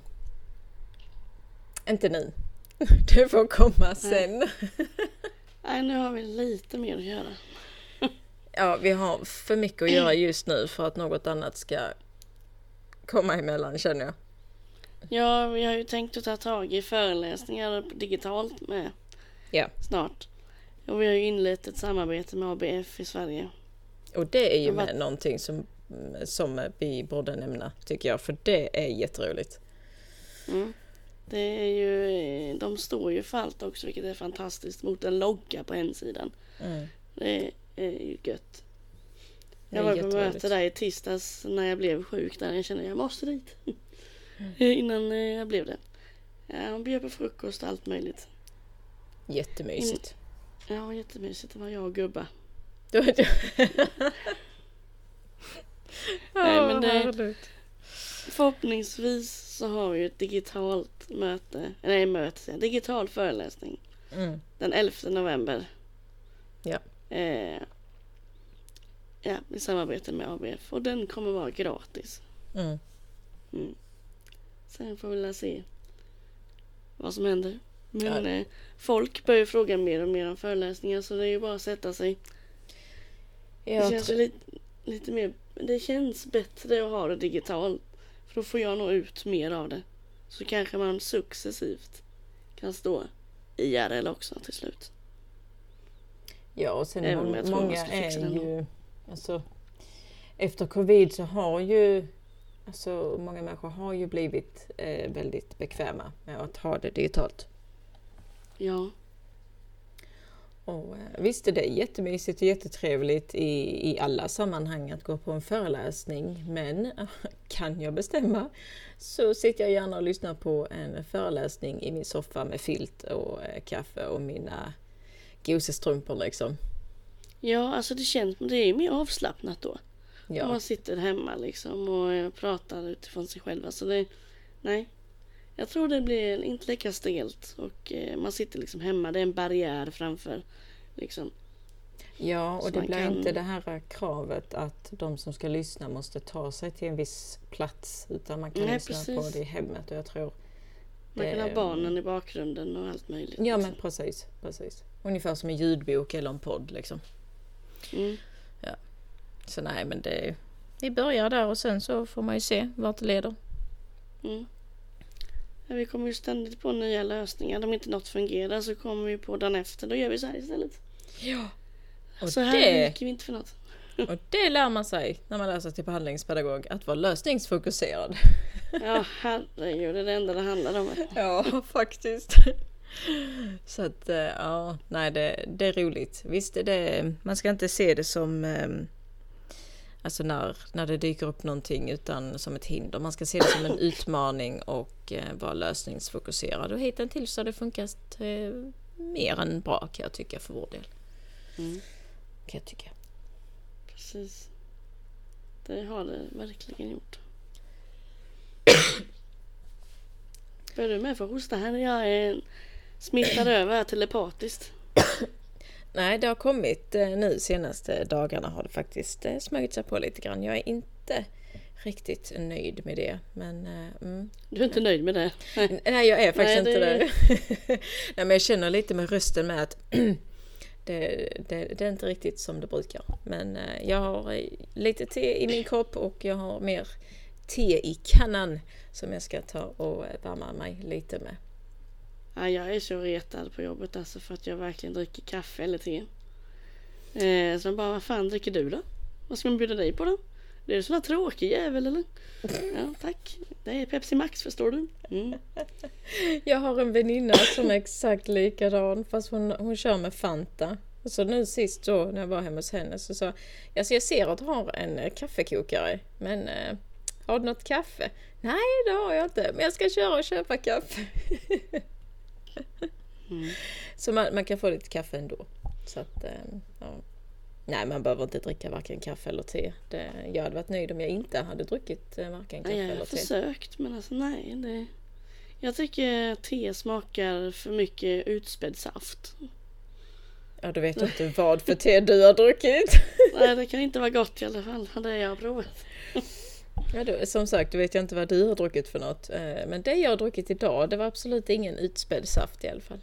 inte nu. Det får komma sen. Nej, nu har vi lite mer att göra. Ja, vi har för mycket att göra just nu för att något annat ska komma emellan känner jag. Ja, vi har ju tänkt att ta tag i föreläsningar digitalt med Ja. snart. Och vi har ju inlett ett samarbete med ABF i Sverige. Och det är ju med någonting som, som vi borde nämna tycker jag, för det är jätteroligt. Mm. Det är ju, de står ju för allt också, vilket är fantastiskt, mot en logga på hemsidan. Mm. Det är ju gött. Jag var på möte där i tisdags när jag blev sjuk där. Jag kände jag måste dit. Mm. Innan eh, jag blev det. Hon bjöd på frukost och allt möjligt. Jättemysigt. Ja, jättemysigt. Det var jag och gubba. Nej, men det-. Förhoppningsvis så har vi ett digitalt möte. Nej, möte. Digital föreläsning. Mm. Den 11 november. Ja. Eh, ja, i samarbete med ABF. Och den kommer vara gratis. Mm. Mm. Sen får vi väl se vad som händer. Men Ja. eh, folk börjar fråga mer och mer om föreläsningar så det är ju bara att sätta sig. Det Jag känns tror- ju lite, lite mer, det känns bättre att ha det digitalt. För då får jag nå ut mer av det. så kanske man successivt kan stå IRL också till slut. Ja, och sen Även om må- jag tror man många ska fixa är det ju... Alltså, efter covid så har ju... Alltså, många människor har ju blivit eh, väldigt bekväma med att ha det digitalt. Ja, Och, eh, visst är det jättemysigt och jättetrevligt i, i alla sammanhang att gå på en föreläsning men kan jag bestämma så sitter jag gärna och lyssnar på en föreläsning i min soffa med filt och eh, kaffe och mina gosestrumpor liksom. ja alltså det känns det är mer avslappnat då. Ja, man sitter hemma liksom och eh, pratar utifrån sig själv. Alltså det, nej. Jag tror det blir inte lika stelt och eh, man sitter liksom hemma. Det är en barriär framför. Liksom. ja Så och det man blir kan- inte det här kravet att de som ska lyssna måste ta sig till en viss plats utan man kan Nej, lyssna på precis. det i hemmet och jag tror Man kan det- ha barnen i bakgrunden och allt möjligt. Ja men liksom. precis, precis. Ungefär som en ljudbok eller en podd liksom. Mm. Så nej men det... Vi börjar där och sen så får man ju se vart det leder. Mm. Ja, vi kommer ju ständigt på nya lösningar. Om inte något fungerar så kommer vi på dagen efter. Då gör vi så här istället. Ja. Och så här det- gick vi inte för något. Och det lär man sig när man läser till behandlingspedagog, att vara lösningsfokuserad. Ja herregud, det är det enda det handlar om. Ja, faktiskt. Så att, eh, ja, nej det, det är roligt. Visst det, man ska inte se det som ehm, Alltså när, när det dyker upp någonting utan som ett hinder. Man ska se det som en utmaning och eh, vara lösningsfokuserad. Och hittills har det funkat eh, mer än bra kan jag tycka för vår del. Mm. Kan jag tycka. Precis. Det har det verkligen gjort. Börjar du med för hosta här? Jag är smittad över telepatiskt. Nej, det har kommit eh, nu senaste dagarna har det faktiskt eh, smugit sig på lite grann. Jag är inte riktigt nöjd med det. Men eh, mm. Du är inte nöjd med det? Nej. Nej, jag är faktiskt Nej, inte det- det. Nej, men jag känner lite med rösten med att det, det, det är inte riktigt som det brukar. Men jag har lite te i min kopp och jag har mer te i kannan som jag ska ta och värma mig lite med. Ja, jag är så retad på jobbet alltså för att jag verkligen dricker kaffe eller te. Eh, så de bara, vad fan dricker du då? Vad ska man bjuda dig på då? Det är en sån här tråkig jävel eller? Ja, tack. Det är Pepsi Max förstår du. Mm. Jag har en väninna som är exakt likadan fast hon, hon kör med Fanta. Och så nu sist då när jag var hemma hos henne så sa jag, alltså jag ser att du har en eh, kaffekokare men eh, har du något kaffe? Nej det har jag inte men jag ska köra och köpa kaffe. Mm. Så man, man kan få lite kaffe ändå. Så att, eh, ja. Nej man behöver inte dricka varken kaffe eller te. Det, jag hade varit nöjd om jag inte hade druckit eh, varken kaffe Nej, jag har eller te. försökt men alltså nej. Det... Jag tycker te smakar för mycket utspädd saft. Ja du vet inte vad för te du har druckit. Nej, det kan inte vara gott i alla fall. Det jag har provat. Ja, då, som sagt, då vet jag inte vad du har druckit för något. Eh, Men det jag har druckit idag, det var absolut ingen utspädd saft i alla fall.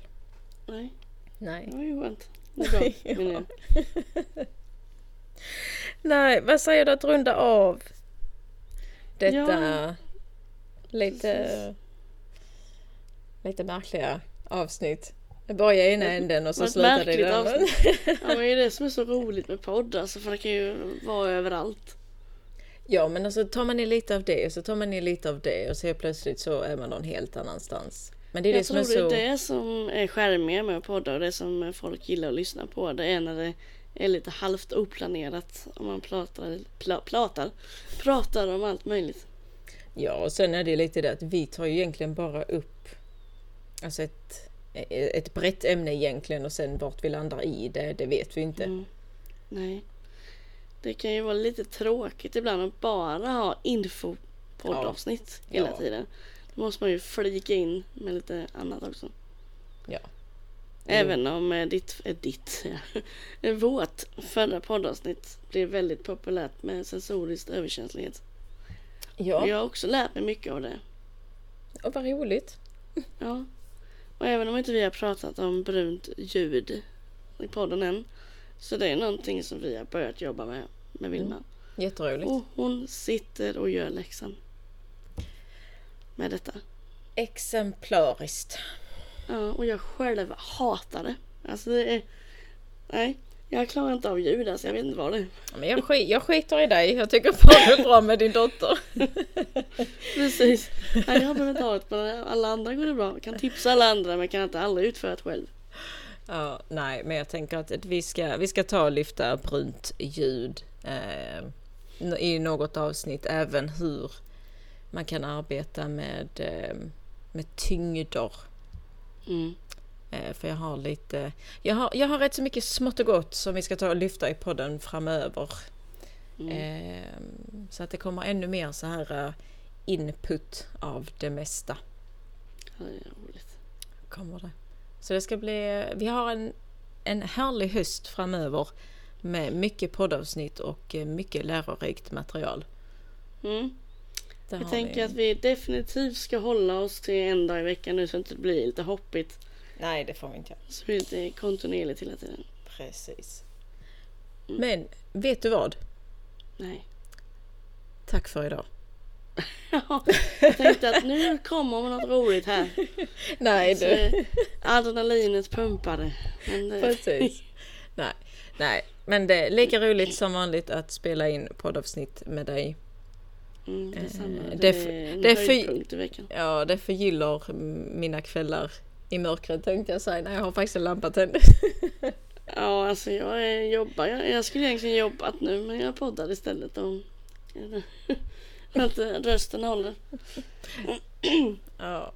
Nej, Nej. det var ju skönt. Ja. Nej, vad säger du att runda av detta Ja, lite, precis. lite märkliga avsnitt? Det börjar i ena änden och så slutar det i den andra. Ja, men det är det som är så roligt med podd alltså, för det kan ju vara överallt. Ja, men alltså tar man ner lite av det och så tar man ner lite av det och så helt plötsligt så är man någon helt annanstans. Men det är det Jag som tror är det så... är det som är skärmiga med poddar och det som folk gillar att lyssna på. Det är när det är lite halvt oplanerat. Om man pratar, pla, pratar, pratar om allt möjligt. Ja, och sen är det lite det att vi tar ju egentligen bara upp alltså ett, ett brett ämne egentligen och sen vart vi landar i det, det vet vi inte. Mm. Nej. Det kan ju vara lite tråkigt ibland att bara ha infopoddavsnitt hela Ja. tiden. Då måste man ju flika in med lite annat också. Ja. Även om eh, ditt, eh, ditt ja. vårt förra poddavsnitt blev väldigt populärt med sensorisk överkänslighet. Ja, Jag har också lärt mig mycket av det. och vad roligt. Ja. Och även om inte vi har pratat om brunt ljud i podden än. Så det är någonting som vi har börjat jobba med med Vilma. Jätteroligt. Och hon sitter och gör läxan. Med detta. exemplariskt. Ja, och jag själv hatar det. Alltså det är... Nej, jag klarar inte av ljud alltså. Jag vet inte vad det är. Men jag, skit, jag skiter i dig. Jag tycker bara det är bra med din dotter. Precis. Nej, jag behöver inte ha ett på det. Alla andra går det bra. Jag kan tipsa alla andra men kan inte aldrig utföra det själv. Ja, nej, men jag tänker att vi ska, vi ska ta och lyfta brunt ljud eh, i något avsnitt. Även hur man kan arbeta med, eh, med tyngder. Mm. Eh, för jag har lite, jag har, jag har rätt så mycket smått och gott som vi ska ta och lyfta i podden framöver. Mm. Eh, så att det kommer ännu mer så här eh, input av det mesta. Ja, det är roligt. Kommer det. Så det ska bli, vi har en, en härlig höst framöver med mycket poddavsnitt och eh, mycket lärorikt material. Mm. Jag tänker vi- att vi definitivt ska hålla oss till en dag i veckan nu så att det inte blir lite hoppigt. Nej, det får vi inte. Så det blir lite kontinuerligt hela tiden. Precis. Mm. Men vet du vad? Nej. Tack för idag. Ja, jag tänkte att nu kommer något roligt här. Nej, Så, eh, adrenalinet pumpade. Men det, Precis. Nej, nej, men det är lika roligt som vanligt att spela in poddavsnitt med dig. Mm, detsamma. Eh, Det, det är är en det är för- i veckan. Ja, det förgyller mina kvällar i mörkret tänkte jag säga. Nej, jag har faktiskt en lampa tänd. Ja, alltså jag är, jobbar. Jag, jag skulle egentligen jobbat nu men jag poddar istället. Och, att eh, rösten håller. Ja.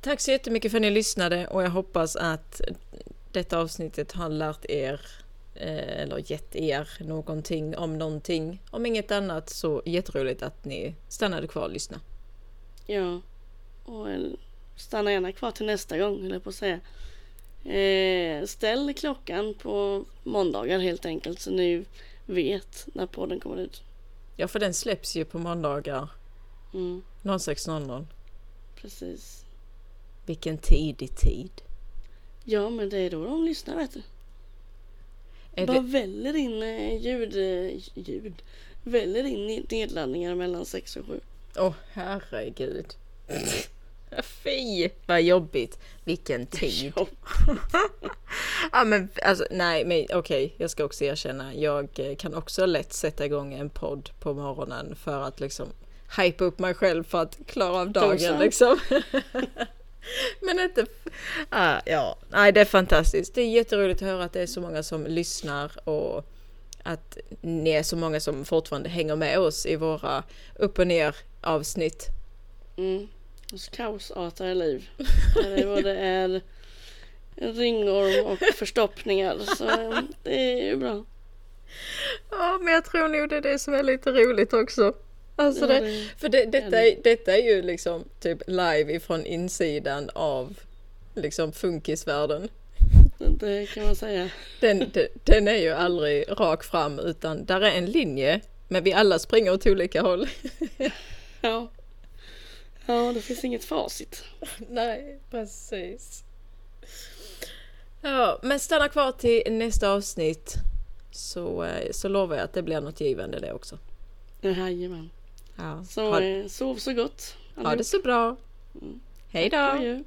Tack så jättemycket för att ni lyssnade och jag hoppas att detta avsnittet har lärt er eh, eller gett er någonting om någonting. Om inget annat så jätteroligt att ni stannade kvar och lyssnade. Ja. Och eh, stanna gärna kvar till nästa gång, höll jag på att säga. Eh, ställ klockan på måndagar helt enkelt så ni vet när podden kommer ut. Ja, för den släpps ju på måndagar Mm, 06.00. precis. Vilken tidig tid. Ja, men det är då de lyssnar vet du. Är Bara det, väller in eh, ljud, eh, ljud. Väller in nedladdningar mellan 6 och 7. Åh herregud. Fy vad jobbigt. Vilken tid. ja men alltså nej men okej jag ska också erkänna. Jag eh, kan också lätt sätta igång en podd på morgonen för att liksom hypa upp mig själv för att klara av dagen liksom. men inte... Ah, ja, nej det är fantastiskt. Det är jätteroligt att höra att det är så många som lyssnar och att ni är så många som fortfarande hänger med oss i våra upp och ner avsnitt. Mm. Hos kaosartade liv. Där det både är ringorm och förstoppningar. Så eh, det är ju bra. Ja, men jag tror nog det är det som är lite roligt också. Alltså Ja, det, det- för det, detta, är, detta är ju liksom typ live ifrån insidan av liksom funkisvärlden. Det kan man säga. Den, de- den är ju aldrig rak fram utan där är en linje men vi alla springer åt olika håll. Ja. Ja, det finns inget facit. Nej, precis. Ja, men stanna kvar till nästa avsnitt så, eh, så lovar jag att det blir något givande det också. Jajamän. Ja, Så ha, eh, sov så gott. ha det så bra. Hej då!